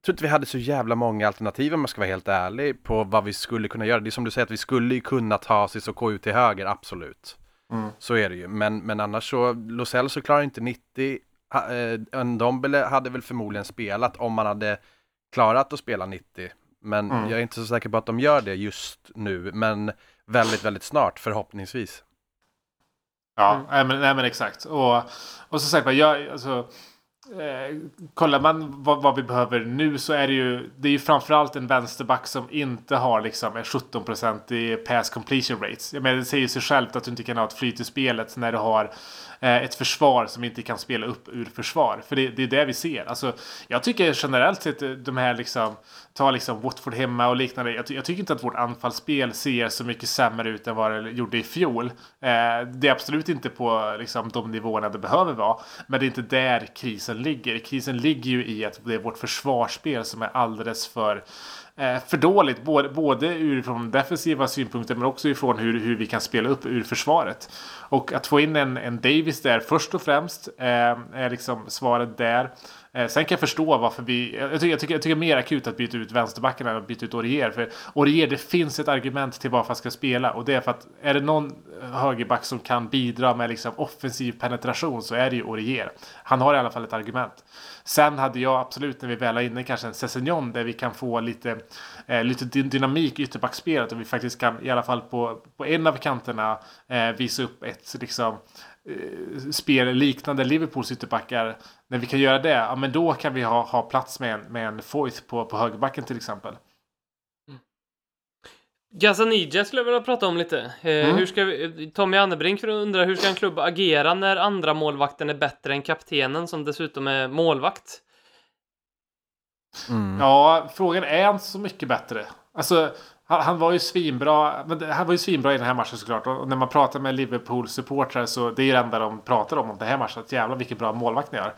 tror inte vi hade så jävla många alternativ om man ska vara helt ärlig på vad vi skulle kunna göra. Det är som du säger att vi skulle kunna ta sig och ut till höger, absolut. Mm. Så är det ju. Men, men annars så, Los Celso klarar inte 90. Ha, eh, Ndombele hade väl förmodligen spelat om man hade klarat att spela 90. Men Mm. jag är inte så säker på att de gör det just nu. Men väldigt, väldigt snart förhoppningsvis. Ja, nej, men, nej men exakt. Och, och som sagt jag, alltså, eh, kollar man vad, vad vi behöver nu så är det ju, det är ju framförallt en vänsterback som inte har liksom en 17% i pass completion rates. Jag menar, det säger sig självt att du inte kan ha ett flyt i spelet när du har eh, ett försvar som inte kan spela upp ur försvar. För det, det är det vi ser. Alltså, jag tycker generellt sett de här liksom, ta liksom Watford hemma och liknande. Jag, ty- jag tycker inte att vårt anfallsspel ser så mycket sämre ut än vad det gjorde i fjol. Eh, det är absolut inte på liksom, de nivåerna det behöver vara. Men det är inte där krisen ligger. Krisen ligger ju i att det är vårt försvarsspel som är alldeles för eh, för dåligt. Både, både ur från defensiva synpunkter men också ifrån hur, hur vi kan spela upp ur försvaret. Och att få in en, en Davis där först och främst eh, är liksom svaret där. Eh, sen kan jag förstå varför vi... Jag tycker, jag tycker, jag tycker mer akut att byta ut vänsterbacken än att byta ut Orier. För Orier, det finns ett argument till varför han ska spela. Och det är för att är det någon högerback som kan bidra med liksom offensiv penetration så är det ju Orier. Han har i alla fall ett argument. Sen hade jag absolut när vi väl har inne kanske en Sessignon där vi kan få lite, eh, lite dynamik i ytterbackspelet och vi faktiskt kan i alla fall på, på en av kanterna eh, visa upp ett liksom spel liknande Liverpools ytterbackar. När vi kan göra det, ja men då kan vi ha, ha plats med en, med en Foyth på, på högerbacken till exempel. Gazanija skulle jag vilja prata om lite. Eh, Mm. hur ska vi, Tommy Annebrink undrar hur ska en klubb agera när andra målvakten är bättre än kaptenen som dessutom är målvakt? Mm. Ja, frågan är inte så mycket bättre. Alltså, han, han var ju svinbra. Men han var ju svinbra i den här matchen såklart. Och när man pratar med Liverpool-supportrar så det är ju det enda de pratar om om den här matchen. Att jävlar vilken bra målvakt ni har.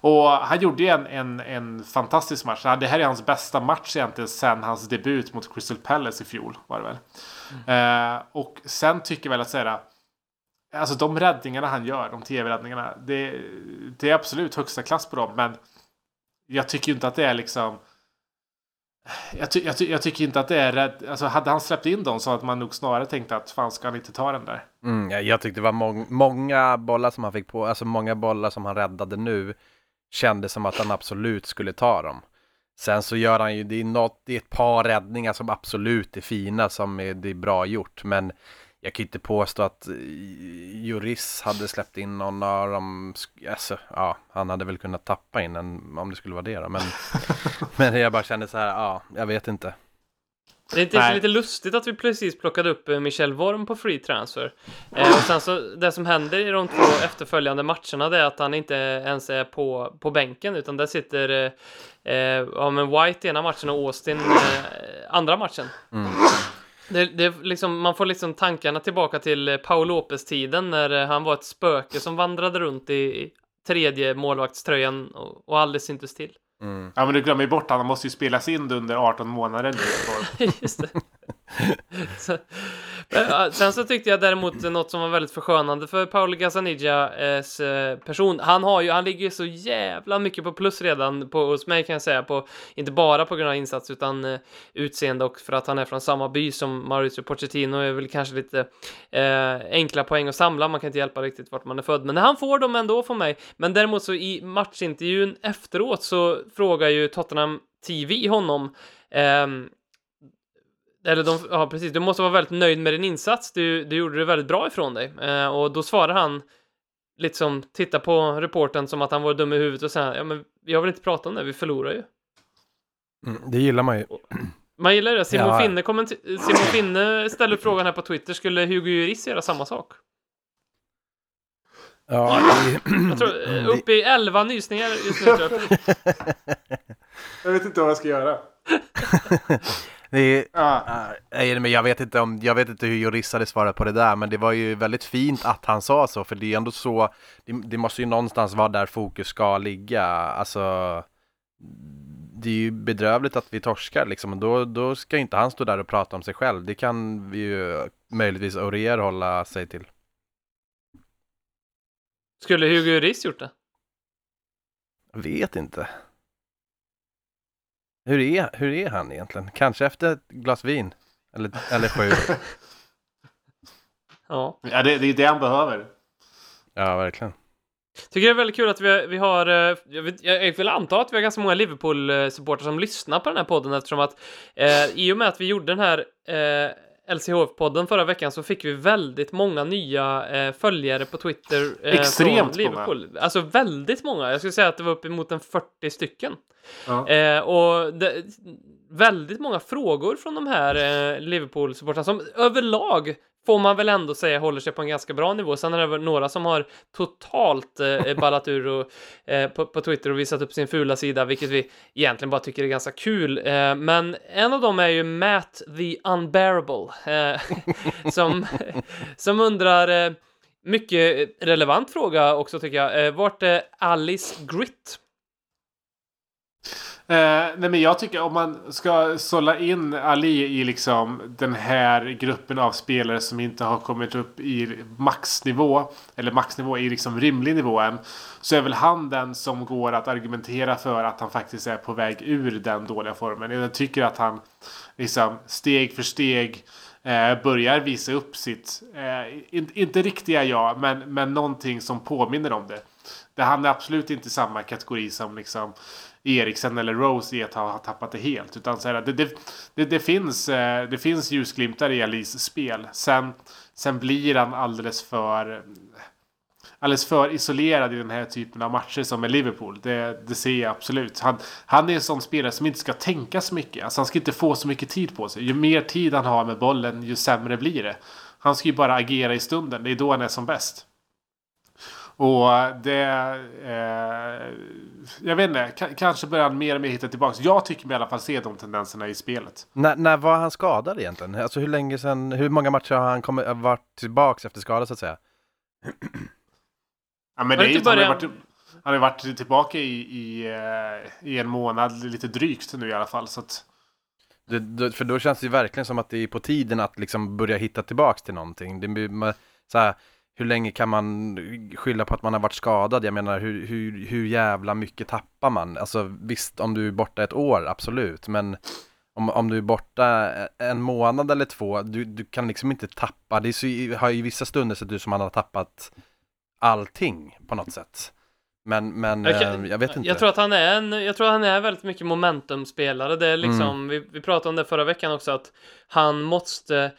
Och han gjorde ju en, en, en fantastisk match. Det här är hans bästa match egentligen sen hans debut mot Crystal Palace i fjol. Var det väl. Eh, och sen tycker jag väl att säga Alltså de räddningarna han gör, de tv-räddningarna. Det, det är absolut högsta klass på dem. Men jag tycker ju inte att det är liksom jag, ty jag, ty jag tycker inte att det är rädd. Alltså hade han släppt in dem så att man nog snarare tänkt att fan ska han inte ta den där. Mm, jag, jag tyckte det var må många bollar som han fick på, alltså många bollar som han räddade nu kändes som att han absolut skulle ta dem. Sen så gör han ju, det är, något, det är ett par räddningar som absolut är fina, som är, det är bra gjort, men jag kan ju inte påstå att eh, Juris hade släppt in någon av dem, alltså, ja, han hade väl kunnat tappa in en, om det skulle vara det då, men, men jag bara kände så här, ja, jag vet inte. Det är inte lite lustigt att vi precis plockade upp eh, Michel Worm på free transfer. Eh, och sen så, det som händer i de två efterföljande matcherna det är att han inte ens är på, på bänken utan där sitter eh, eh, ja, men White ena matchen och Austin eh, andra matchen. Mm. Det, det är liksom, man får liksom tankarna tillbaka till eh, Paul Lopez-tiden när eh, han var ett spöke som vandrade runt i, tredje målvaktströjan och, och aldrig syntes till. Mm. Ja men du glömmer ju bort att han måste ju spelas in under 18 månader nu. Just det. så, sen så tyckte jag däremot något som var väldigt förskönande för Paolo Gazzanigas eh, person. Han har ju, han ligger ju så jävla mycket på plus redan på, hos mig kan jag säga. På, inte bara på grund av insats utan eh, utseende och för att han är från samma by som Mauricio Pochettino är väl kanske lite eh, enkla poäng att samla. Man kan inte hjälpa riktigt vart man är född. Men han får dem ändå för mig. Men däremot så i matchintervjun efteråt så frågar ju Tottenham TV honom ehm, eller de, ja precis, du måste vara väldigt nöjd med din insats. Du, du gjorde det väldigt bra ifrån dig. Eh, och då svarar han lite som, titta på reporten som att han var dum i huvudet och säger ja men jag vill inte prata om det, vi förlorar ju. Mm, det gillar man ju. Man gillar det. Simon, Ja. Finne, Simon Finne ställer frågan här på Twitter, skulle Hugo Lloris göra samma sak? Ja, det, Jag tror, eh, uppe i 11 nysningar just nu tror jag. Jag vet inte vad jag ska göra. det är, Ja. äh, men jag vet inte om, jag vet inte hur Joris hade svarat på det där, men det var ju väldigt fint att han sa så, för det är ändå så, det, det måste ju någonstans vara där fokus ska ligga, alltså det är ju bedrövligt att vi torskar liksom, då, då ska inte han stå där och prata om sig själv, det kan vi ju möjligtvis Aurier hålla sig till. Skulle Hugo Lloris gjort det? Jag vet inte. Hur är, hur är han egentligen? Kanske efter ett glas vin? Eller, eller sju? Ja. Ja, det, det är det han behöver. ja, verkligen. Tycker det är väldigt kul att vi, vi har, eh, jag, vet, jag vill anta att vi har ganska många Liverpool-supportrar som lyssnar på den här podden eftersom att eh, i och med att vi gjorde den här eh, LCHF-podden förra veckan så fick vi väldigt många nya eh, följare på Twitter. Eh, Extremt från Liverpool. Alltså väldigt många. Jag skulle säga att det var uppemot en 40 stycken. Ja. Eh, och det, väldigt många frågor från de här eh, Liverpool-supportrarna som överlag får man väl ändå säga håller sig på en ganska bra nivå. Sen är det några som har totalt eh, eh, ballat ur och, eh, på, på Twitter och visat upp sin fula sida, vilket vi egentligen bara tycker är ganska kul. Eh, men en av dem är ju Matt the Unbearable, eh, som, som undrar eh, mycket relevant fråga också tycker jag. Eh, vart är Alice Grit? Eh, nej men jag tycker om man ska sålla in Ali i liksom den här gruppen av spelare som inte har kommit upp i maxnivå. Eller maxnivå i liksom rimlig nivå än. Så är väl han den som går att argumentera för att han faktiskt är på väg ur den dåliga formen. Jag tycker att han liksom steg för steg eh, börjar visa upp sitt, eh, in, inte riktiga jag, men, men någonting som påminner om det. det. Han är absolut inte samma kategori som liksom Eriksen eller Rose i att ha, ha tappat det helt. Utan så här, det, det, det, det, finns, eh, det finns ljusglimtar i Alis spel. Sen, sen blir han alldeles för alldeles för isolerad i den här typen av matcher som är Liverpool. Det, det ser jag absolut. Han, han är en sån spelare som inte ska tänka så mycket. Alltså han ska inte få så mycket tid på sig. Ju mer tid han har med bollen, ju sämre blir det. Han ska ju bara agera i stunden. Det är då han är som bäst. Och det... Eh, jag vet inte. K- kanske börjar han mer och mer hitta tillbaka. Jag tycker mig i alla fall se de tendenserna i spelet. När, när var han skadad egentligen? Alltså hur länge sedan, hur många matcher har han kommit, varit tillbaks efter skada så att säga? Ja, men det det är ju, inte han, har början- varit, han har varit tillbaka i, i, eh, i en månad, lite drygt nu i alla fall. Så att, Det, det, för då känns det ju verkligen som att det är på tiden att liksom börja hitta tillbaks till någonting. Det, så här, hur länge kan man skylla på att man har varit skadad? Jag menar, hur, hur, hur jävla mycket tappar man? Alltså visst, om du är borta ett år, absolut, men om, om du är borta en månad eller två, du, du kan liksom inte tappa. Det är så, har ju vissa stunder sett ut som man har tappat allting på något sätt. Men, men Jag jag, kan- jag vet inte. Jag tror att han är en, jag tror att han är väldigt mycket momentumspelare. Det är liksom, vi, vi pratade om det förra veckan också, att han måste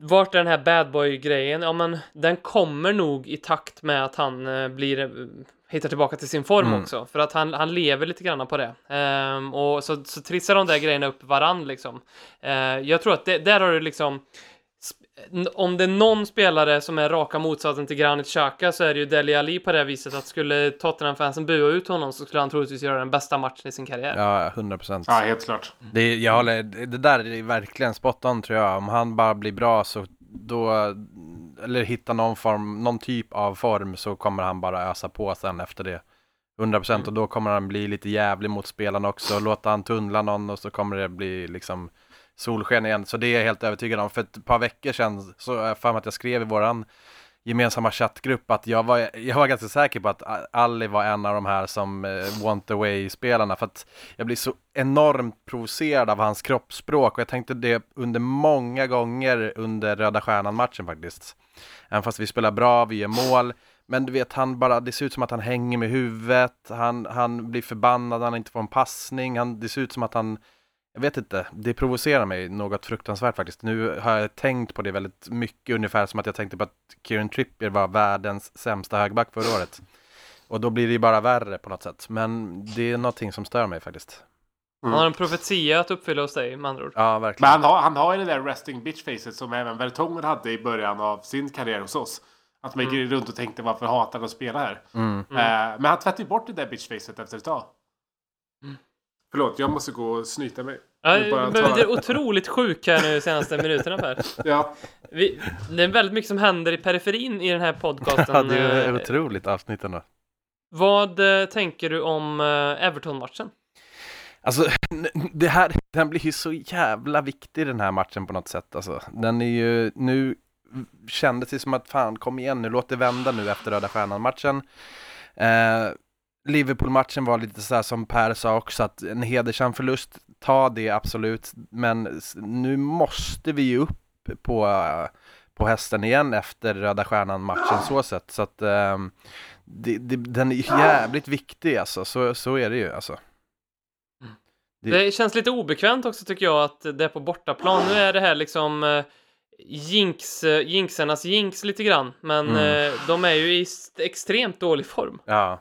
vart är den här bad boy-grejen? Ja, men den kommer nog i takt med att han eh, blir, eh, hittar tillbaka till sin form Mm. också. För att han, han lever lite grann på det. Ehm, och så, så trissar de där grejerna upp varann liksom. Eh, jag tror att det, där har du liksom om det är någon spelare som är raka motsatsen till Granit Xhaka så är det ju Dele Alli på det viset att skulle Tottenham-fansen bua ut honom så skulle han troligtvis göra den bästa matchen i sin karriär. Ja, 100 procent. ja, helt klart. Det, jag håller, det där är verkligen spot on tror jag. Om han bara blir bra så då, eller hittar någon form, någon typ av form så kommer han bara ösa på sen efter det. 100% och då kommer han bli lite jävlig mot spelarna också. Låta han tunnla någon och så kommer det bli liksom solsken igen. Så det är jag helt övertygad om. För ett par veckor sedan så är jag för mig att jag skrev i våran gemensamma chattgrupp att jag var, jag var ganska säker på att Ali var en av de här som eh, want away-spelarna för att jag blir så enormt provocerad av hans kroppsspråk och jag tänkte det under många gånger under Röda Stjärnan-matchen faktiskt. Även fast vi spelar bra, vi gör mål, men du vet han bara, det ser ut som att han hänger med huvudet, han, han blir förbannad, han inte får en passning, han, det ser ut som att han jag vet inte, det provocerar mig något fruktansvärt faktiskt. Nu har jag tänkt på det väldigt mycket, ungefär som att jag tänkte på att Kieran Trippier var världens sämsta högback förra året. Och då blir det ju bara värre på något sätt. Men det är någonting som stör mig faktiskt. Han har en profetia att uppfylla hos dig med andra ord. Ja, Men verkligen. han har, han har ju det där resting bitch facet som även Vertongen hade i början av sin karriär hos oss. Att man gick runt och tänkte varför hatar han att spela här? Mm. Eh, men han tvättade ju bort det där bitch facet efter ett tag. Förlåt, jag måste gå och snyta mig. Ja, tar- blir otroligt sjuk här nu de senaste minuterna Per. Ja. Vi, det är väldigt mycket som händer i periferin i den här podcasten. Ja, det är Eh, otroligt avsnitt ändå. Vad eh, tänker du om eh, Everton-matchen? Alltså, det här, den blir ju så jävla viktig den här matchen på något sätt. Alltså, den är ju, nu kändes det som att fan, kom igen nu, låt det vända nu efter Röda Stjärnan-matchen. Eh, Liverpool-matchen var lite så här som Per sa också, att en hedersam förlust, ta det absolut, men nu måste vi ju upp på, på hästen igen efter Röda Stjärnan-matchen så sett, så att ehm, det, det, den är jävligt viktig alltså, så, så är det ju alltså. Det- Det känns lite obekvämt också tycker jag att det är på bortaplan. Nu är det här liksom eh, jinx, eh, jinxarnas jinx lite grann, men Mm. eh, de är ju i extremt dålig form. Ja,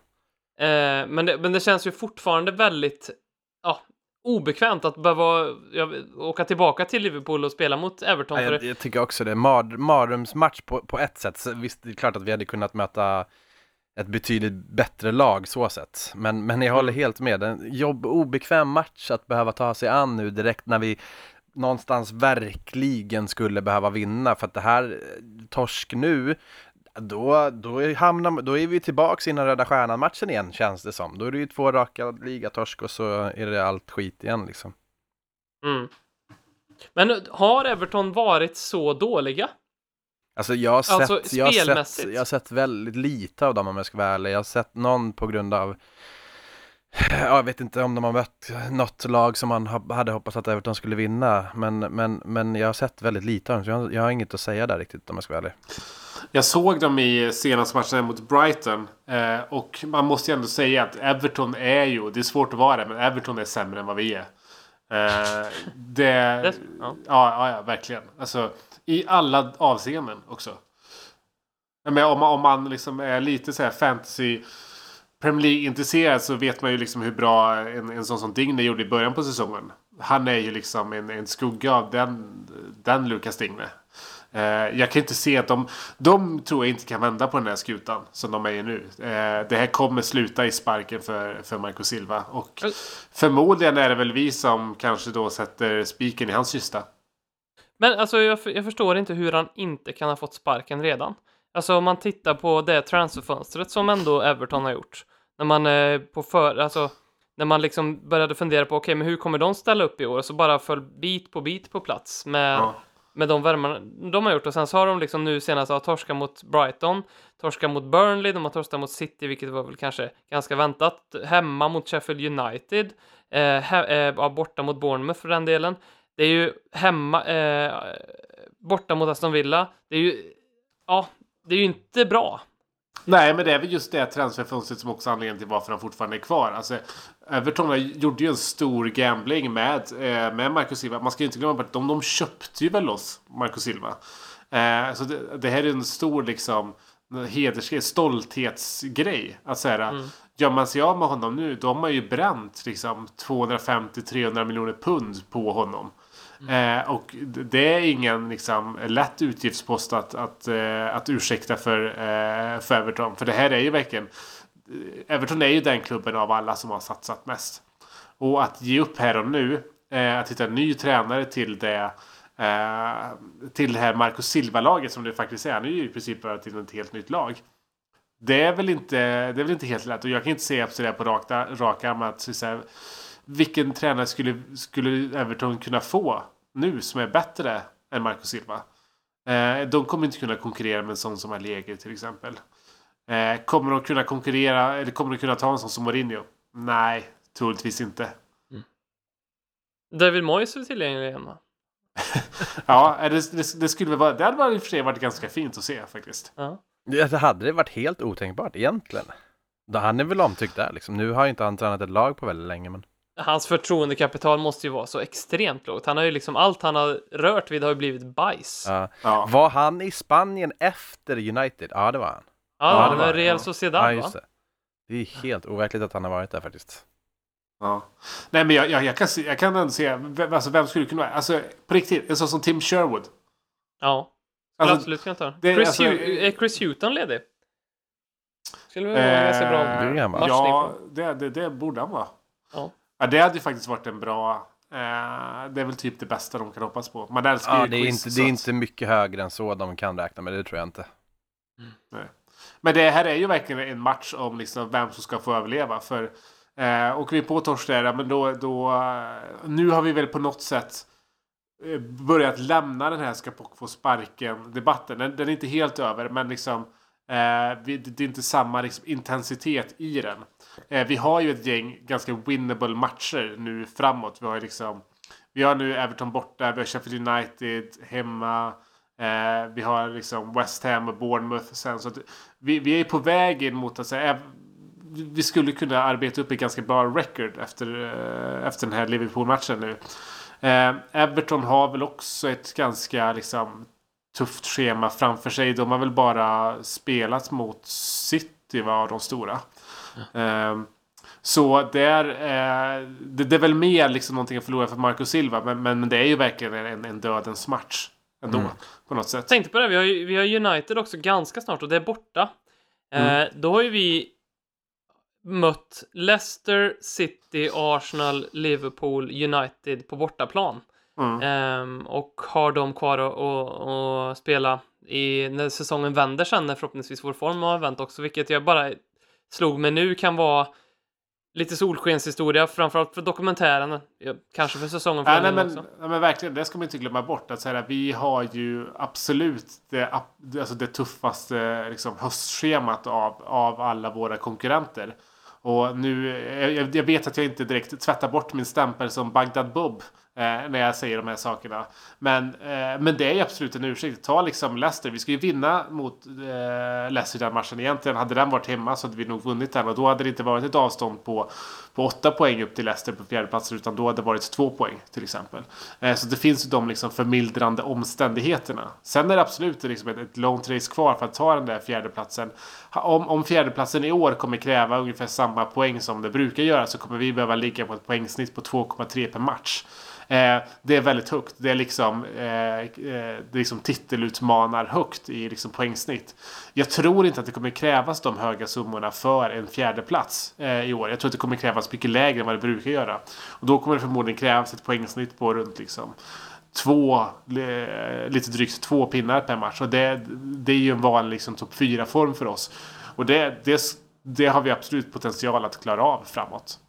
Eh, men, det, men det känns ju fortfarande väldigt ja, obekvämt att behöva ja, åka tillbaka till Liverpool och spela mot Everton. Ja, för jag, jag tycker också det. Mar, mardrömsmatch på, på ett sätt. Så visst, det är klart att vi hade kunnat möta ett betydligt bättre lag så sett. Men, men jag håller helt med. En jobb, obekväm match att behöva ta sig an nu direkt när vi någonstans verkligen skulle behöva vinna. För att det här eh, torsk nu, då, då, hamnar, då är vi tillbaks innan Röda Stjärnan-matchen igen känns det som. Då är det ju två raka ligatorsk och så är det allt skit igen liksom. Mm. Men har Everton varit så dåliga? Alltså jag har, sett, Alltså, jag, har sett, jag har sett väldigt lite av dem om jag ska vara ärlig. Jag har sett någon på grund av jag vet inte om de har mött något lag som man ha- hade hoppats att Everton skulle vinna. Men, men, men jag har sett väldigt lite av dem, så jag, har- jag har inget att säga där riktigt om jag ska vara ärlig. Jag såg dem i senaste matchen mot Brighton. Eh, och man måste ju ändå säga att Everton är ju, det är svårt att vara det, men Everton är sämre än vad vi är. Eh, det, ja. ja. Ja, verkligen. Alltså, I alla avseenden också. Men om, man- om man liksom är lite så här fantasy Premier League-intresserad så vet man ju liksom hur bra en, en sån som Digne gjorde i början på säsongen. Han är ju liksom en, en skugga av den, den Lucas Digne. Eh, jag kan inte se att de... De tror jag inte kan vända på den här skutan som de är i nu. Eh, det här kommer sluta i sparken för, för Marco Silva. Och förmodligen är det väl vi som kanske då sätter spiken i hans kista. Men alltså jag, jag förstår inte hur han inte kan ha fått sparken redan. Alltså om man tittar på det transferfönstret som ändå Everton har gjort. När man eh, på för, alltså när man liksom började fundera på okej, men hur kommer de ställa upp i år? Så bara föll bit på bit på plats med, Ja. med de värmarna de har gjort. Och sen så har de liksom nu senast ja, torska mot Brighton, torska mot Burnley, de har torskat mot City, vilket var väl kanske ganska väntat. Hemma mot Sheffield United, eh, he, eh, borta mot Bournemouth för den delen. Det är ju hemma, eh, borta mot Aston Villa. Det är ju, ja, det är ju inte bra. Nej, men det är väl just det transferfönstret som också är anledningen till varför han fortfarande är kvar. Alltså, Everton gjorde ju en stor gambling med, eh, med Marco Silva. Man ska ju inte glömma bort att de, de köpte ju väl loss Marco Silva. Eh, så det, det här är en stor liksom hedersgrej, stolthetsgrej. Att säga, gör man sig av med honom nu, då har man ju bränt liksom 250-300 miljoner pund på honom. Mm. Eh, och det är ingen liksom, lätt utgiftspost att, att, eh, att ursäkta för, eh, för Everton. För det här är ju verkligen... Eh, Everton är ju den klubben av alla som har satsat mest. Och att ge upp här och nu, eh, att hitta en ny tränare till det eh, till det här Marcus Silva-laget som det faktiskt är. Han är ju i princip bara till ett helt nytt lag. Det är väl inte, det är väl inte helt lätt. Och jag kan inte säga på raka, rak arm att så här, vilken tränare skulle, skulle Everton kunna få nu som är bättre än Marco Silva? Eh, de kommer inte kunna konkurrera med en sån som Allegri till exempel. Eh, kommer de kunna konkurrera, eller kommer de kunna ta en sån som Mourinho? Nej, troligtvis inte. David Moyes är tillgänglig igen va? Ja, det, det, det skulle vara, det hade varit i och för sig varit ganska fint att se faktiskt. Ja. Det hade det varit helt otänkbart egentligen. Han är väl omtyckt där liksom. Nu har ju inte han tränat ett lag på väldigt länge men. Hans förtroendekapital måste ju vara så extremt lågt. Han har ju liksom, allt han har rört vid har ju blivit bajs. Ja, Ja. Ja. Var han i Spanien efter United? Ja, det var han. ja, det han var Real ja. Sociedad Ja, va? just det. Det är helt overkligt att han har varit där faktiskt. Ja. Nej men jag, jag, jag, kan, se, jag kan ändå se, vem, alltså, vem skulle kunna vara, alltså på riktigt, en sån som Tim Sherwood. Ja. Alltså, absolut kunna ta det- Chris, alltså- är Chris Hewton ledig? Skulle väl vara en ganska bra Eh, Det matchning. Ja, det, det, det borde han vara. Ja. Ja, det hade ju faktiskt varit en bra... Eh, det är väl typ det bästa de kan hoppas på. Man älskar Ja, ju det är, quiz, inte, så det är inte mycket högre än så de kan räkna med, det tror jag inte. Men det här är ju verkligen en match om liksom vem som ska få överleva. För eh, åker vi på ja, men då, då... eh, Nu har vi väl på något sätt eh, börjat lämna den här ska få sparken debatten. Den, den är inte helt över, men liksom... Eh, det är inte samma liksom, intensitet i den. Eh, vi har ju ett gäng ganska winnable matcher nu framåt. Vi har liksom vi har nu Everton borta, vi har Sheffield United hemma. Eh, vi har liksom West Ham och Bournemouth sen. Så att vi, vi är på väg in mot att säga, eh, vi skulle kunna arbeta upp ett ganska bra record efter, eh, efter den här Liverpool-matchen nu. Eh, Everton har väl också ett ganska liksom, tufft schema framför sig. De har väl bara spelat mot City, var de stora. Mm. Så det är, eh, det, det, är väl mer liksom någonting att förlora för Marco Silva. Men, men det är ju verkligen en, en dödens match. Ändå. Mm. På något sätt. Tänkte på det, vi har, vi har United också ganska snart och det är borta. Mm. Eh, då har ju vi mött Leicester, City, Arsenal, Liverpool, United på bortaplan. Mm. Eh, och har dem kvar att spela i, när säsongen vänder sen, när förhoppningsvis vår form har vänt också, vilket jag bara slog mig nu kan vara lite solskenshistoria, framförallt för dokumentären. Kanske för säsongen för ja, nej, men, också. Ja, men verkligen, det ska man inte glömma bort. Att så här, vi har ju absolut det, alltså det tuffaste liksom, höstschemat av, av alla våra konkurrenter. Och nu, jag, jag vet att jag inte direkt tvättar bort min stämpel som Bagdad Bob Eh, Eh, när jag säger de här sakerna. Men, eh, men det är absolut en ursäkt. Ta liksom Leicester. Vi ska ju vinna mot eh, Leicester den matchen. Egentligen hade den varit hemma så hade vi nog vunnit den. Och då hade det inte varit ett avstånd på, på åtta poäng upp till Leicester på fjärdeplatsen. Utan då hade det varit två poäng till exempel. Eh, så det finns ju de liksom förmildrande omständigheterna. Sen är det absolut liksom ett, ett långt race kvar för att ta den där fjärdeplatsen. Om, om fjärdeplatsen i år kommer kräva ungefär samma poäng som det brukar göra så kommer vi behöva ligga på ett poängsnitt på 2,3 per match. Eh, det är väldigt högt. Det är liksom, eh, eh det liksom titelutmanar högt i liksom poängsnitt. Jag tror inte att det kommer krävas de höga summorna för en fjärde plats eh, i år. Jag tror att det kommer krävas mycket lägre än vad det brukar göra. Och då kommer det förmodligen krävas ett poängsnitt på runt liksom två, lite drygt två pinnar per match. Och det, det är ju en vanlig liksom, topp 4-form för oss. Och det, det, det har vi absolut potential att klara av framåt.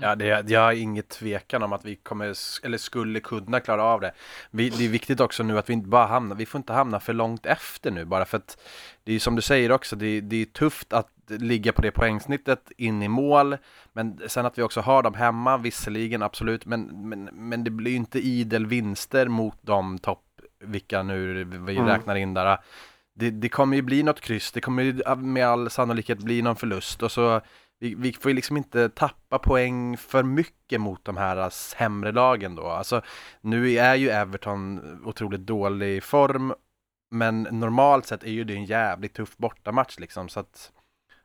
Ja, det, jag har inget tvekan om att vi kommer, eller skulle kunna klara av det. Vi, det är viktigt också nu att vi inte bara hamnar, vi får inte hamna för långt efter nu bara för att det är som du säger också, det, det är tufft att ligga på det poängsnittet in i mål. Men sen att vi också har dem hemma, visserligen absolut, men, men, men det blir inte idel vinster mot de topp, vilka nu vi mm. räknar in där. Det, det kommer ju bli något kryss, det kommer ju med all sannolikhet bli någon förlust och så vi, vi får ju liksom inte tappa poäng för mycket mot de här sämre lagen då. Alltså, nu är ju Everton otroligt dålig form, men normalt sett är ju det en jävligt tuff bortamatch liksom, så att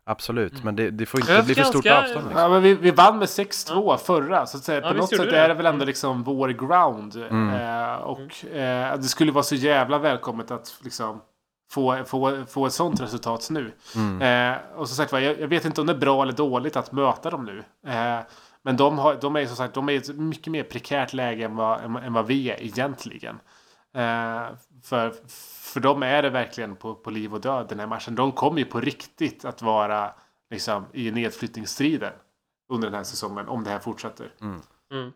Absolut, mm. men det, det, får inte bli för stort avstånd. Liksom. Ja, men vi, vi vann med 6-2 förra, så att säga. Ja, på något sätt det. är det väl ändå liksom vår ground. Mm. Eh, och eh, det skulle vara så jävla välkommet att liksom få, få, få ett sånt resultat nu. Mm. Eh, och som sagt jag, jag vet inte om det är bra eller dåligt att möta dem nu. Eh, men de, har, de är som sagt de är i ett mycket mer prekärt läge än vad, än, än vad vi är egentligen. Eh, för, för dem är det verkligen på, på liv och död den här matchen. De kommer ju på riktigt att vara liksom, i nedflyttningsstriden under den här säsongen om det här fortsätter. Mm. Mm.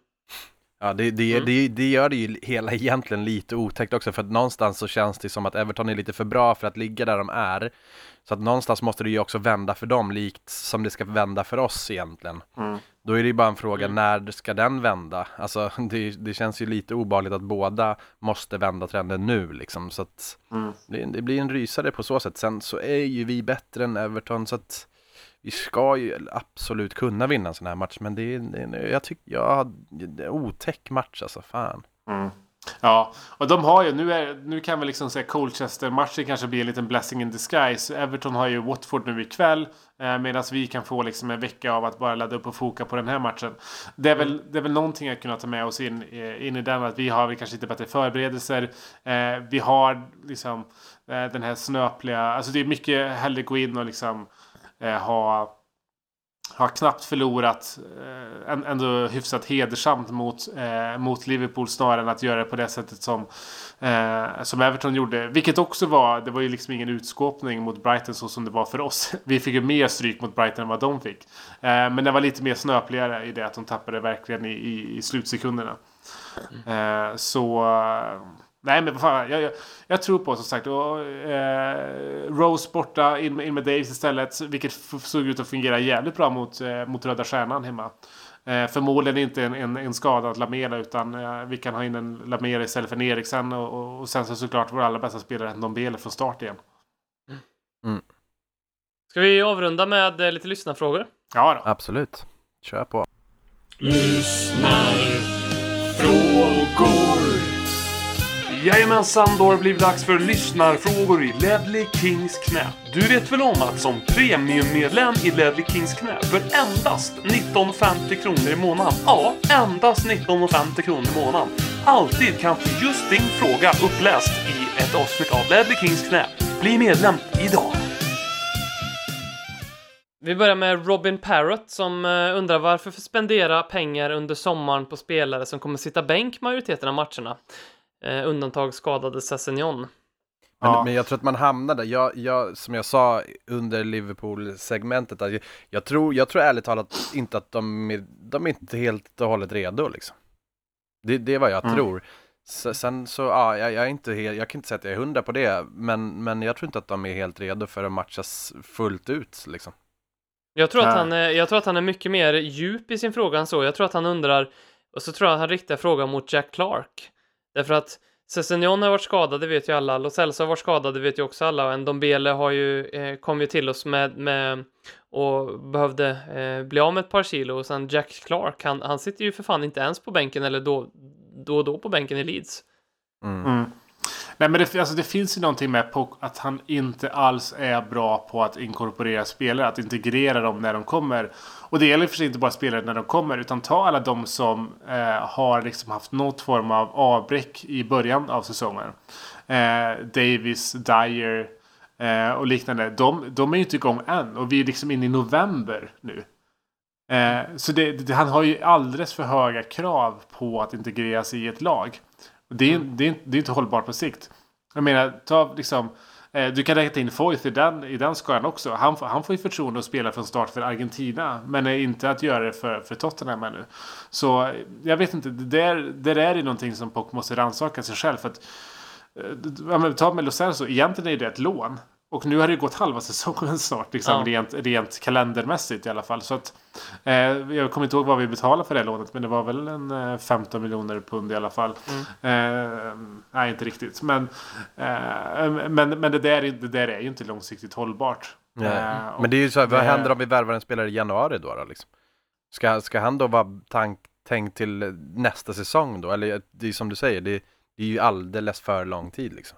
Ja, det, det, mm. det, det, gör det ju hela egentligen lite otäckt också för att någonstans så känns det som att Everton är lite för bra för att ligga där de är. Så att någonstans måste det ju också vända för dem likt som det ska vända för oss egentligen. Mm. Då är det ju bara en fråga, mm. när ska den vända? Alltså det, känns ju lite obehagligt att båda måste vända trenden nu liksom. Så att mm. det, det, blir en rysare på så sätt. Sen så är ju vi bättre än Everton så att vi ska ju absolut kunna vinna en sån här match, men det är, det jag tycker, ja, det är otäck match alltså, fan. Mm. Ja, och de har ju, nu, är, nu kan vi liksom säga Colchester-matchen kanske blir en liten blessing in disguise. Everton har ju Watford nu ikväll. Eh, Medan vi kan få liksom en vecka av att bara ladda upp och foka på den här matchen. Det är väl, det är väl någonting att kunna ta med oss in, eh, in i den. Att vi har vi kanske lite bättre förberedelser. Eh, vi har liksom eh, den här snöpliga, alltså det är mycket hellre gå in och liksom eh, ha, har knappt förlorat. Eh, ändå hyfsat hedersamt mot, eh, mot Liverpool snarare än att göra det på det sättet som, eh, som Everton gjorde. Vilket också var, det var ju liksom ingen utskåpning mot Brighton så som det var för oss. Vi fick ju mer stryk mot Brighton än vad de fick. Eh, men det var lite mer snöpligare i det att de tappade verkligen i, i, i slutsekunderna. Mm. så eh, Nej men vad fan, jag, jag, jag tror på som sagt. Och, eh, Rose borta, in, med- in med Davis istället. Vilket såg ut att fungera jävligt bra mot, eh, mot Röda Stjärnan hemma. Eh, förmodligen inte en, en, en skadad Lamela utan eh, vi kan ha in en Lamela istället för en Eriksen. Och, och, och sen så såklart vår allra bästa spelare Ndombele från start igen. Ska vi avrunda med eh, lite lyssnarfrågor? Ja då. Absolut. Kör på. Jajamensan, då har det blivit dags för lyssnarfrågor i Ledley Kings knä. Du vet väl om att som premiummedlem i Ledley Kings knä för endast 19,50 kronor i månaden, ja, endast 19,50 kronor i månaden, alltid kan få just din fråga uppläst i ett avsnitt av Ledley Kings knä. Bli medlem idag! Vi börjar med Robin Parrott som eh, undrar varför spendera pengar under sommaren på spelare som kommer sitta bänk majoriteten av matcherna? Eh, undantag skadade Sessignon. Men, Ja. men jag tror att man hamnar där. Jag, jag, som jag sa under Liverpool-segmentet, att jag, jag, tror, jag tror ärligt talat inte att de är, de är inte helt och hållet redo liksom. Det, det är vad jag Mm. tror. S- Sen så, ja, jag, jag är inte helt, jag kan inte säga att jag är hundra på det, men, men jag tror inte att de är helt redo för att matchas fullt ut liksom. Jag tror, att han är, jag tror att han är mycket mer djup i sin fråga än så. Jag tror att han undrar, och så tror jag att han riktar frågan mot Jack Clark. Därför att Sessignon har varit skadad, det vet ju alla. Lo Celso har varit skadad, det vet ju också alla. Och Ndombele har ju, eh, kom ju till oss med, med och behövde eh, bli av med ett par kilo. Och sen Jack Clark, han, han sitter ju för fan inte ens på bänken eller då, då och då på bänken i Leeds. Mm. Mm. Nej men det, alltså det finns ju någonting med Pock att han inte alls är bra på att inkorporera spelare, att integrera dem när de kommer. Och det gäller för sig inte bara spelare när de kommer, utan ta alla de som eh, har liksom haft något form av avbräck i början av säsongen. Eh, Davis, Dyer eh, och liknande. De, de är ju inte igång än och vi är liksom inne i november nu. Eh, så det, det, han har ju alldeles för höga krav på att integreras i ett lag. Det är, det, är, det är inte hållbart på sikt. Jag menar, ta liksom... Eh, du kan räkna in Foyth i den, i den skaran också. Han, han får ju förtroende att spela från start för Argentina. Men är inte att göra det för, för Tottenham ännu. Så eh, jag vet inte. Det där, det där är ju någonting som Pock måste rannsaka sig själv. För att, eh, ja, men ta med Lo Celso. Egentligen är det ett lån. Och nu har det ju gått halva säsongen snart. Liksom, Ja. rent, rent kalendermässigt i alla fall. Så att, eh, jag kommer inte ihåg vad vi betalade för det lånet. Men det var väl en eh, 15 miljoner pund i alla fall. Eh, nej, inte riktigt. Men, eh, men, men det, där, är- det där är ju inte långsiktigt hållbart. Nej. Eh, och Men det är ju så här, vad det- händer om vi värvar en spelare i januari då? då liksom? ska, ska han då vara tank, tänkt till nästa säsong då? Eller det är som du säger, det, det är ju alldeles för lång tid liksom.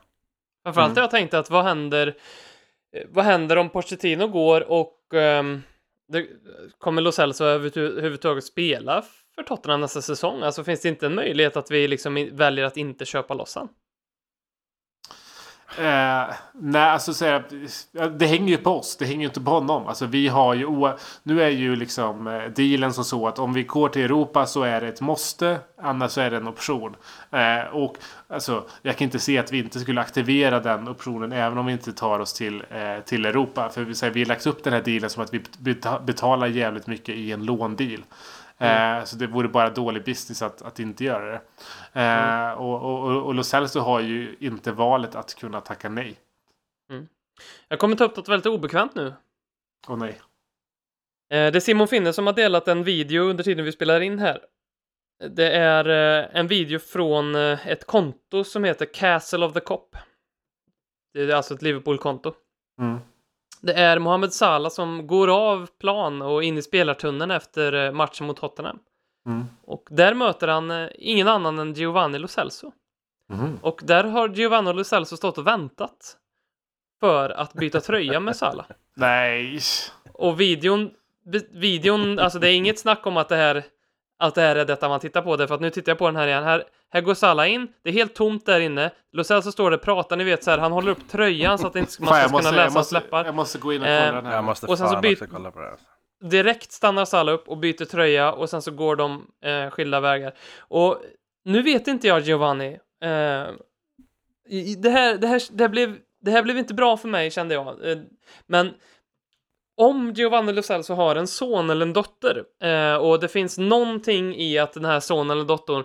Framförallt Mm. jag tänkt att vad händer, eh, vad händer om Pochettino går och ehm, det, kommer Lo Celso överhu- överhuvudtaget spela för Tottenham nästa säsong? Alltså finns det inte en möjlighet att vi liksom väljer att inte köpa loss han? Eh, nej, alltså så här, det hänger ju på oss. Det hänger ju inte på honom. Alltså vi har ju Nu är ju liksom eh, dealen som så att om vi går till Europa så är det ett måste. Annars så är det en option. Eh, och alltså, jag kan inte se att vi inte skulle aktivera den optionen även om vi inte tar oss till, eh, till Europa. För vi, så här, vi har lagt upp den här dealen som att vi betalar jävligt mycket i en låndeal. Eh, så det vore bara dålig business att, att inte göra det. Eh, och, och, och, och Lo Celso har ju inte valet att kunna tacka nej. Jag kommer ta upp något väldigt obekvämt nu. Och nej. Eh, det är Simon Finne som har delat en video under tiden vi spelar in här. Det är eh, en video från eh, ett konto som heter Castle of the Cop. Det är alltså ett Liverpool-konto. Mm. Det är Mohamed Salah som går av plan och in i spelartunneln efter eh, matchen mot Tottenham. Mm. Och där möter han eh, ingen annan än Giovanni Lo Celso. Mhm. Och där har Giovanni Lo Celso stått och väntat för att byta tröja med Salah. Nej. Och videon, vi- videon, alltså det är inget snack om att det här att det här är detta man tittar på, därför att nu tittar jag på den här igen. Här, här går Salah in, det är helt tomt där inne. Lo Celso står där och pratar, ni vet så här, han håller upp tröjan så att det inte man Fan, ska kunna läsa måste, läppar. jag måste gå in och Eh, kolla den här. Jag måste Och sen så fan byt- också kolla på det. här. Direkt stannar Salah upp och byter tröja och sen så går de eh, skilda vägar. Och nu vet inte jag Giovanni. Eh, det, här, det, här, det, här blev, det här blev inte bra för mig kände jag. Eh, men om Giovanni Lo Celso har en son eller en dotter eh, och det finns någonting i att den här sonen eller dottern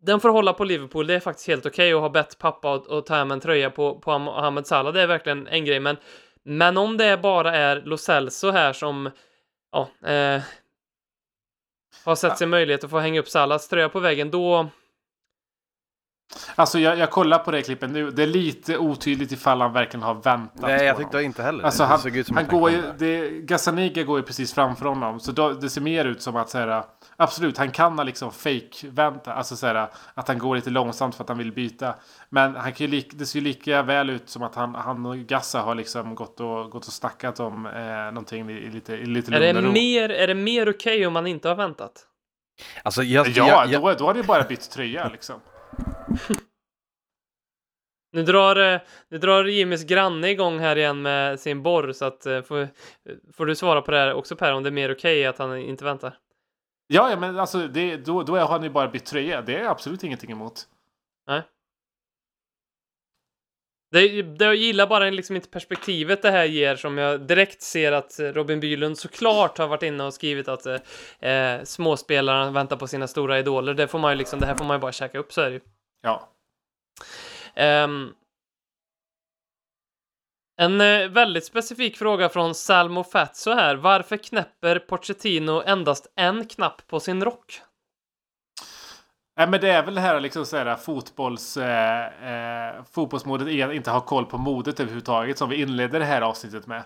den får hålla på Liverpool, det är faktiskt helt okej att ha bett pappa att, att ta hem en tröja på, på Mohamed Salah, det är verkligen en grej, men, men om det bara är Lo Celso här som, ja, eh, har sett sig möjlighet att få hänga upp Salahs tröja på väggen, då, Alltså jag, jag kollar på det klippet nu. Det är lite otydligt ifall han verkligen har väntat Nej, jag honom. tyckte inte heller Alltså det. han, Det såg ut som han går ju, det, Gazzaniga går ju precis framför honom. Så då, det ser mer ut som att så här, absolut, han kan ha liksom fake vänta Alltså så här, att han går lite långsamt för att han vill byta. Men han kan ju det ser ju lika väl ut som att han, han och Gassa har liksom gått och, gått och snackat om eh, någonting i, i lite, i lite är det lugn och ro. mer, är det mer okej om man inte har väntat? Alltså, jag, Ja, jag, jag, Då, då har det ju bara bytt tröja liksom. Nu drar, eh, nu drar Jimmys granne igång här igen med sin borr, så att eh, får, får du svara på det här också Per, om det är mer okej att han inte väntar? Ja, ja men alltså det, då, då har han ju bara bytt tröja. Det är absolut ingenting emot. Det, det, jag gillar bara liksom inte perspektivet det här ger som jag direkt ser att Robin Bylund såklart har varit inne och skrivit att eh, eh, småspelarna väntar på sina stora idoler. Det får man ju liksom, det här får man ju bara käka upp så är det ju. Ja. Ehm, en eh, väldigt specifik fråga från Salmo Fatso här. Varför knäpper Pochettino endast en knapp på sin rock? Nej, men det är väl det här liksom så här, fotbolls, eh, eh fotbollsmodet är att inte ha koll på modet överhuvudtaget som vi inledde det här avsnittet med.